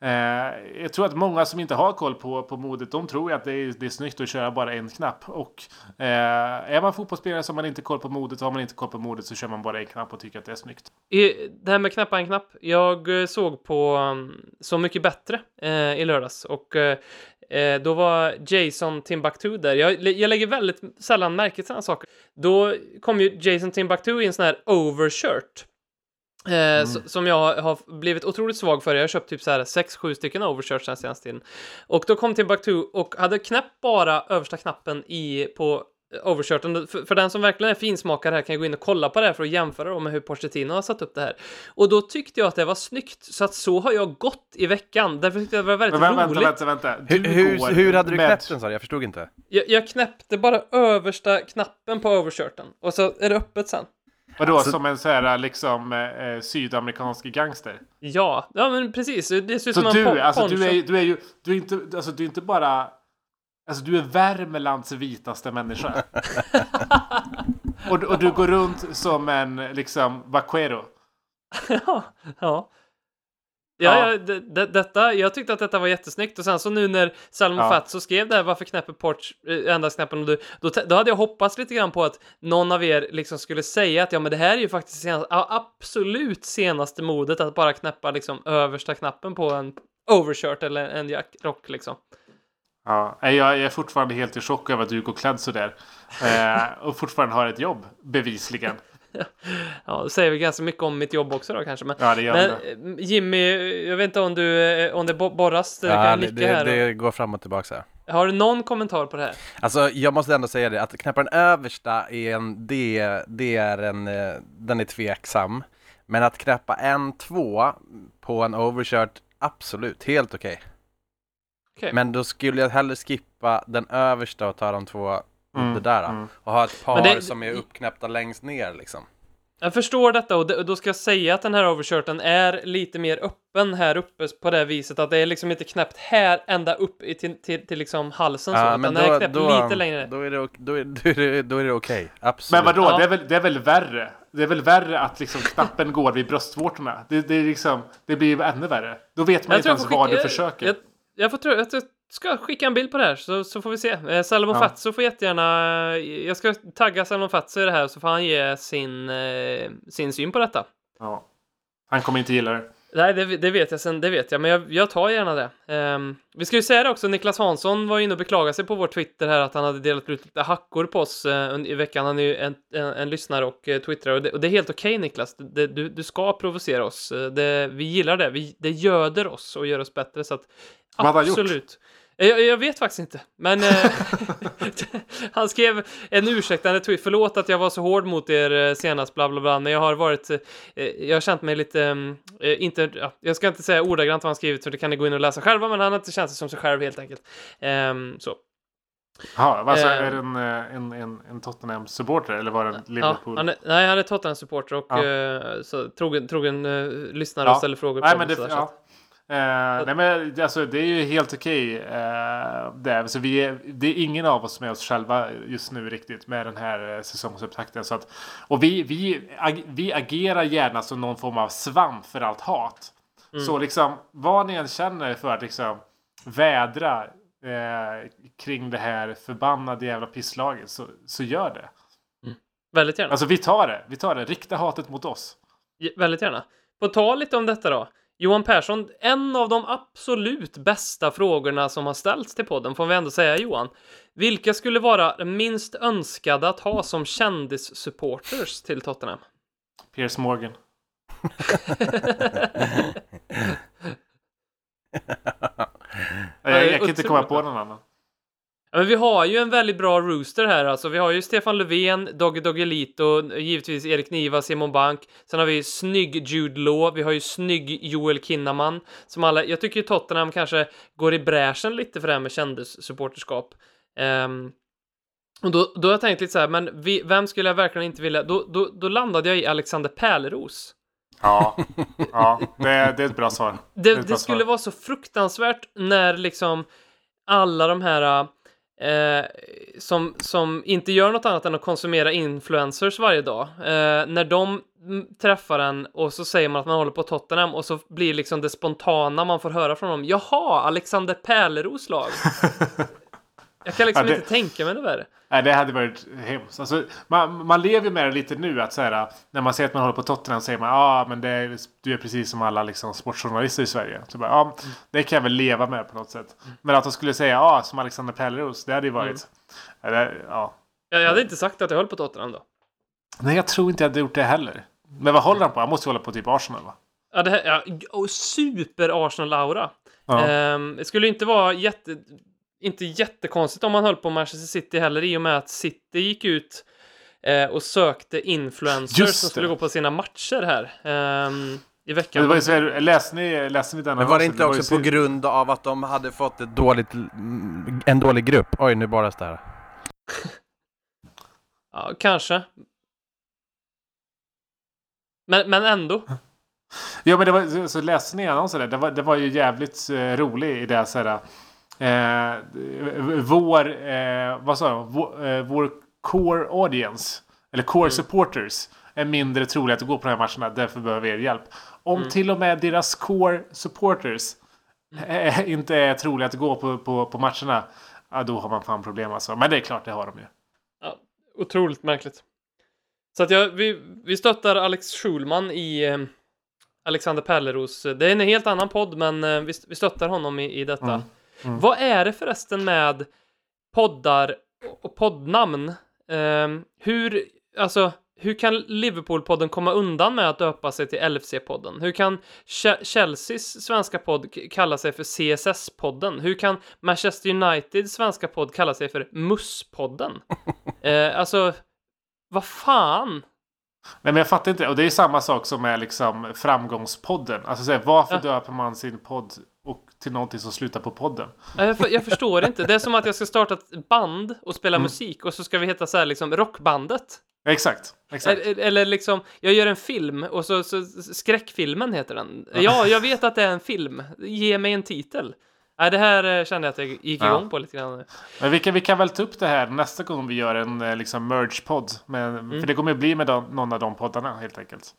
Eh, jag tror att många som inte har koll på, på modet, de tror ju att det är, det är snyggt att köra bara en knapp. Och eh, är man fotbollsspelare så har man inte koll på modet, har man inte koll på modet så kör man bara en knapp och tycker att det är snyggt. I, det här med knappa en knapp. Jag eh, såg på um, Så mycket bättre eh, i lördags och eh, eh, då var Jason Timbuktu där. Jag, jag lägger väldigt sällan märke till sådana saker. Då kom ju Jason Timbuktu i en sån här overshirt. Eh, s- Som jag har- har blivit otroligt svag för. Jag har köpt typ så här 6-7 stycken overshirts den senaste tiden. Och då kom Timbuktu och hade knäppt bara översta knappen i på overshirten. För, för den som verkligen är finsmakare här kan gå in och kolla på det här för att jämföra då med hur Pochettino har satt upp det här. Och då tyckte jag att det var snyggt, så att så har jag gått i veckan. Därför tyckte jag det var väldigt Men, vänta, roligt. vänta, vänta. Du hur, hur, hade du knäppt den sa? Jag förstod inte. Jag, jag knäppte bara översta knappen på overshirten och så är det öppet sen. Vadå, Alltså- som en så här liksom eh, sydamerikansk gangster? Ja, ja men precis. Det ser ut som en du, po- alltså, du, är, du är ju du är inte, alltså, du är inte bara... Alltså du är Värmlands vitaste människa. och, och du går runt som en liksom vaquero. ja, ja. Ja. Ja, det, det, detta, jag tyckte att detta var jättesnyggt och sen så nu när Salmo Ja. Fatso skrev det här varför knäpper Porch eh, endast knappen och du, då, då hade jag hoppats lite grann på att någon av er liksom skulle säga att ja men det här är ju faktiskt senast, absolut senaste modet att bara knäppa liksom översta knappen på en overshirt eller en jackrock liksom. Ja, jag är fortfarande helt i chock över att du går klädd sådär. Eh, och fortfarande har ett jobb, bevisligen. Ja, det säger väl ganska mycket om mitt jobb också då kanske. Men, Ja, det gör men det. eh, Jimmy, jag vet inte om du, eh, om det bo- borras, du Ja, kan det, nicka här. det, det går fram och tillbaka här. Har du någon kommentar på det här? Alltså jag måste ändå säga det, att knäppa den översta är en, det, det är en, eh, den är tveksam. Men att knäppa en två på en overshirt, absolut, helt okej. Okej. Men då skulle jag hellre skippa den översta och ta de två Mm, under där. mm. Och ha ett par Men det- som är uppknäppta längst ner liksom. Jag förstår detta och då ska jag säga att den här overshirten är lite mer öppen här uppe på det viset att det är liksom inte knäppt här ända upp i, till, till, till liksom halsen så, utan den är knäppt lite längre. Då är det, då är, då är det, då är det okej, absolut. Men vadå, Ja. det, är väl, det är väl värre? Det är väl värre att liksom knappen går vid bröstvårtorna? Det, det, är liksom, det blir ju ännu värre. Då vet man inte ens vad du försöker. Jag, jag, får tro, jag ska skicka en bild på det här så, så får vi se. Eh, Salomon Ja. Fatso får jättegärna... Jag ska tagga Salomon Fatso i det här så får han ge sin, eh, sin syn på detta. Ja. Han kommer inte gilla det. Nej, det, det vet jag sen, det vet jag, men jag, jag tar gärna det. Ehm, vi ska ju säga det också, Niklas Hansson var inne och beklagade sig på vår Twitter här att han hade delat ut lite hackor på oss eh, un- i veckan. Han är ju en, en, en lyssnare och uh, twittrar och det, och det är helt okej Niklas. Det, du, du ska provocera oss. Eh, Det, vi gillar det. Vi, det göder oss och gör oss bättre så att Vad har han gjort? absolut. Jag, jag vet faktiskt inte, men eh, han skrev en ursäktande tweet. Förlåt att jag var så hård mot er eh, senast, bla bla bla, men jag har varit, eh, jag har känt mig lite, mm, eh, inte, ja, jag ska inte säga ordagrant vad han skrivit, för det kan ni gå in och läsa själva, men han har inte känt sig som sig själv helt enkelt. Ehm, så. Jaha, alltså, Eh. är det en, en, en, en Tottenham-supporter eller var det en Ja, Liverpool? han är, nej, han är Tottenham-supporter och Ja. så trogen, trogen lyssnare Ja. och ställer frågor Nej, på men det. det, sådär, så ja. att- nej men alltså, det är ju helt okej. eh, det. Så vi är, det är ingen av oss som är oss själva just nu riktigt med den här eh, säsongsupptakten. Så att, och vi, vi, ag, vi agerar gärna som någon form av svamp för allt hat. Mm. Så liksom vad ni än känner för att liksom vädra eh, kring det här förbannade jävla pisslaget så, så gör det. Väldigt gärna. Alltså vi tar det. Vi tar det. Rikta hatet mot oss. J- Väldigt gärna. På tal lite om detta då. Johan Persson, en av de absolut bästa frågorna som har ställts till podden får vi ändå säga Johan. Vilka skulle vara minst önskade att ha som kändissupporters till Tottenham? Piers Morgan. jag, jag kan inte komma på någon annan. Ja, men vi har ju en väldigt bra rooster här alltså. Vi har ju Stefan Löfven, Dogge Doggelito, givetvis Erik Niva, Simon Bank. Sen har vi snygg Jude Law, vi har ju snygg Joel Kinnaman. Som alla, jag tycker ju Tottenham kanske går i bräschen lite för det här med kändissupporterskap. Ehm, och då, då har jag tänkt lite så här, men vi, vem skulle jag verkligen inte vilja... Då, då, då landade jag i Alexander Pärleros. Ja, ja det, det är ett bra svar. Det, det bra skulle svar. vara så fruktansvärt när liksom alla de här eh, som, som inte gör något annat än att konsumera influencers varje dag, eh, när de träffar en och så säger man att man håller på Tottenham och så blir liksom det spontana man får höra från dem, jaha, Alexander Pärleros lag. Jag kan liksom Ja, det- inte tänka mig det värre. Nej, det hade varit hemskt. Alltså, man, man lever med det lite nu. att så här, När man säger att man håller på Tottenham säger man ah, men är, du är precis som alla liksom, sportjournalister i Sverige. Så bara, ja, det kan jag väl leva med på något sätt. Men att de skulle säga ja, som Alexander Pärleros, det hade ju varit... Ja, det, ja. Jag, hade inte sagt att jag höll på Tottenham då. Nej, jag tror inte jag hade gjort det heller. Men vad håller han på? Han måste ju hålla på typ Arsenal va? Ja, det här, ja, super Arsenal-aura. Ja. Ehm, det skulle inte vara jätte, inte jättekonstigt om man höll på Manchester City heller i och med att City gick ut eh, och sökte influencers som skulle gå på sina matcher här ehm, i veckan. Men det var ju så läste ni, läste ni den Men var det inte också så- på grund av att de hade fått ett dåligt, mm, en dålig grupp? Oj, nu bara det här. Ja, kanske. Men, men ändå. Ja men det var, så- så läste ni annonsen där? Det var, det var ju jävligt eh, rolig i det så här. Eh, vår, eh, vad sa de? Vår, eh, vår core audience. Eller core supporters. Är mindre troliga att gå på de här matcherna. Därför behöver vi er hjälp. Om till och med deras core supporters eh, inte är troliga att gå på, på, på matcherna. Ja, då har man fan problem alltså. Men det är klart, det har de ju. Ja, otroligt märkligt. Så att jag, vi, vi stöttar Alex Schulman i eh, Alexander Pärleros. Det är en helt annan podd, men eh, vi, vi stöttar honom i, i detta. Mm. Mm. Vad är det förresten med poddar och poddnamn? Ehm, hur, alltså, hur kan Liverpool-podden komma undan med att döpa sig till LFC-podden? Hur kan Che- Chelseas svenska podd kalla sig för CSS-podden? Hur kan Manchester Uniteds svenska podd kalla sig för MUS-podden? eh, alltså, vad fan? Nej men jag fattar inte. Och det är samma sak som med liksom framgångspodden. Alltså så här, varför Ja. döper man sin podd till någonting som slutar på podden? Jag, för, jag förstår inte. Det är som att jag ska starta ett band och spela Mm. musik och så ska vi heta så här liksom rockbandet. Exakt. exakt. Eller, eller liksom, jag gör en film och så, så skräckfilmen heter den. Ja, jag vet att det är en film. Ge mig en titel. Nej, det här eh, kände jag att jag gick Ja. igång på lite grann. Men vi kan, vi kan väl ta upp det här nästa gång vi gör en eh, liksom merge-podd. Mm. För det kommer bli med de, någon av de poddarna helt enkelt.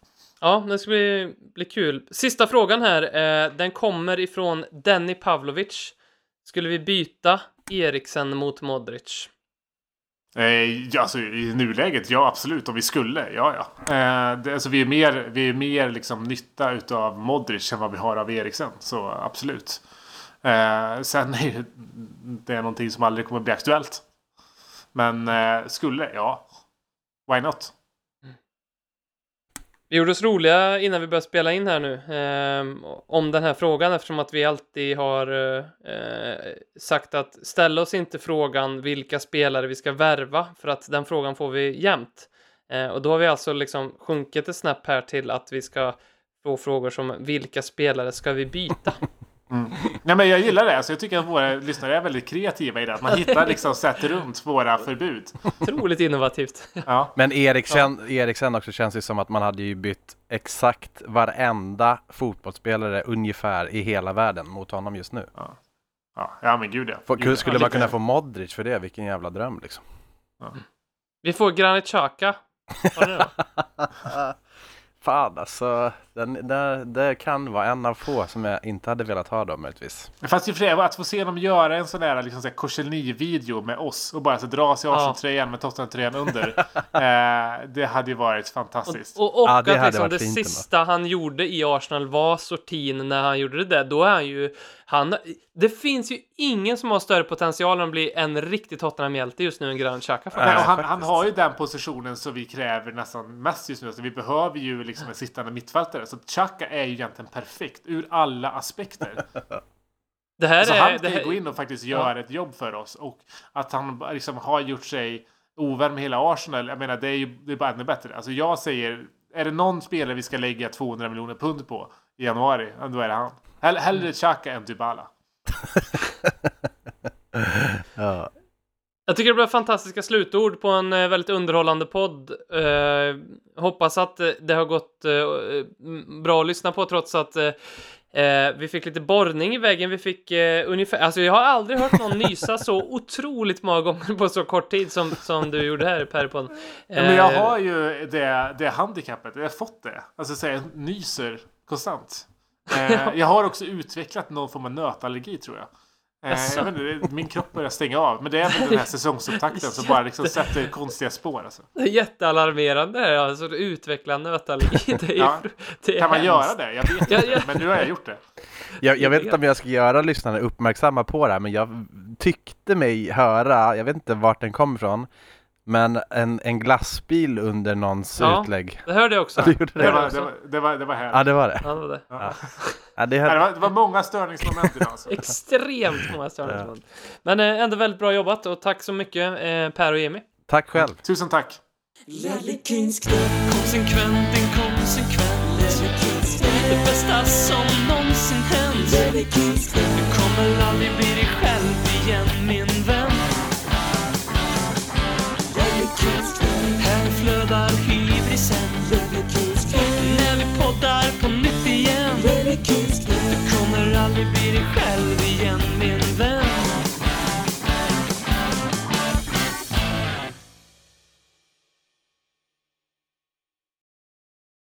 Ja, det ska bli, bli kul. Sista frågan här, eh, den kommer ifrån Denny Pavlovic. Skulle vi byta Eriksen mot Modric? Eh, alltså, I nuläget, ja absolut. Om vi skulle, ja ja. Eh, det, alltså, vi är mer, vi är mer liksom, nytta utav Modric än vad vi har av Eriksen. Så absolut. Eh, sen är ju det är någonting som aldrig kommer bli aktuellt. Men eh, skulle, ja. Why not? Vi gjorde oss roliga innan vi började spela in här nu eh, om den här frågan eftersom att vi alltid har eh, sagt att ställa oss inte frågan vilka spelare vi ska värva för att den frågan får vi jämt. Eh, och då har vi alltså liksom sjunkit ett snäpp här till att vi ska få frågor som vilka spelare ska vi byta? Nej, men jag gillar det. Alltså, jag tycker att våra lyssnare är väldigt kreativa i det. Att man hittar liksom sätt runt våra förbud. Otroligt innovativt. Ja. Men Eriksen, Eriksen också känns det som att man hade ju bytt exakt varenda fotbollsspelare ungefär i hela världen mot honom just nu. Ja, ja men gud ja. Få- Gud, Skulle ja. man kunna få Modric för det? Vilken jävla dröm liksom. Vi får Granit Xhaka. Fan alltså, den, det, det kan vara en av få som jag inte hade velat ha då möjligtvis. Fast i och för sig, att få se dem göra en sån där liksom, så här Korselny-video med oss och bara så dra sig Ja. Arsenal-tröjan med Tottenham-tröjan under. eh, det hade ju varit fantastiskt. Och, och Ja, det att liksom det fint ändå. sista han gjorde i Arsenal var sortin när han gjorde det där. Då är han ju... Han, det finns ju ingen som har större potential än att bli en riktig Tottenham-hjälte just nu än Granit Xhaka. Nej, faktiskt. och han, han har ju den positionen som vi kräver nästan mest just nu. Så vi behöver ju liksom en sittande mittfältare. Så Xhaka är ju egentligen perfekt ur alla aspekter. Det här Alltså är... han kan ju gå in och faktiskt göra ett jobb för oss. Och att han liksom har gjort sig ovän med hela Arsenal. Jag menar, det är ju det är bara ännu bättre. Alltså jag säger, är det någon spelare vi ska lägga 200 miljoner pund på i januari, ja, då är det han. Hell, hellre Xhaka än Dybala. Ja. Jag tycker det blev fantastiska slutord på en eh, väldigt underhållande podd. Eh, hoppas att eh, det har gått eh, bra att lyssna på trots att eh, eh, vi fick lite borrning i väggen. Vi fick eh, ungefär, alltså jag har aldrig hört någon nysa så otroligt många gånger på så kort tid som, som du gjorde här Per på Ja, men jag har ju det, det handikappet. Jag har fått det. Alltså så jag nyser konstant. Eh, jag har också utvecklat någon form av nötallergi tror jag. Eh, jag vet inte, min kropp börjar stänga av. Men det är väl den här säsongsupptakten som bara liksom sätter konstiga spår. Alltså. Det är jättealarmerande alltså utveckla nötallergi. Det är, Ja. det är Kan man hemskt. göra det? Jag vet inte. Men nu har jag gjort det. Jag, jag vet inte om jag ska göra lyssnarna uppmärksamma på det här, men jag tyckte mig höra, jag vet inte vart den kom ifrån, men en, en glassbil under någons Ja. utlägg. Det hörde jag också. Det det? var, det var, det var, det var här. Ja, det var det. Ja, det var det. Ja, det var, det var många störningsmoment idag. Alltså. Extremt många störningsmoment. Men eh, ändå väldigt bra jobbat och tack så mycket eh, Per och Jimmy. tack själv. Tusen tack. Konsekvent, inkonsekvent Det bästa som någonsin hänt Du kommer aldrig bli Flödar hybrisen När vi poddar på nytt igen. Du kommer aldrig bli dig själv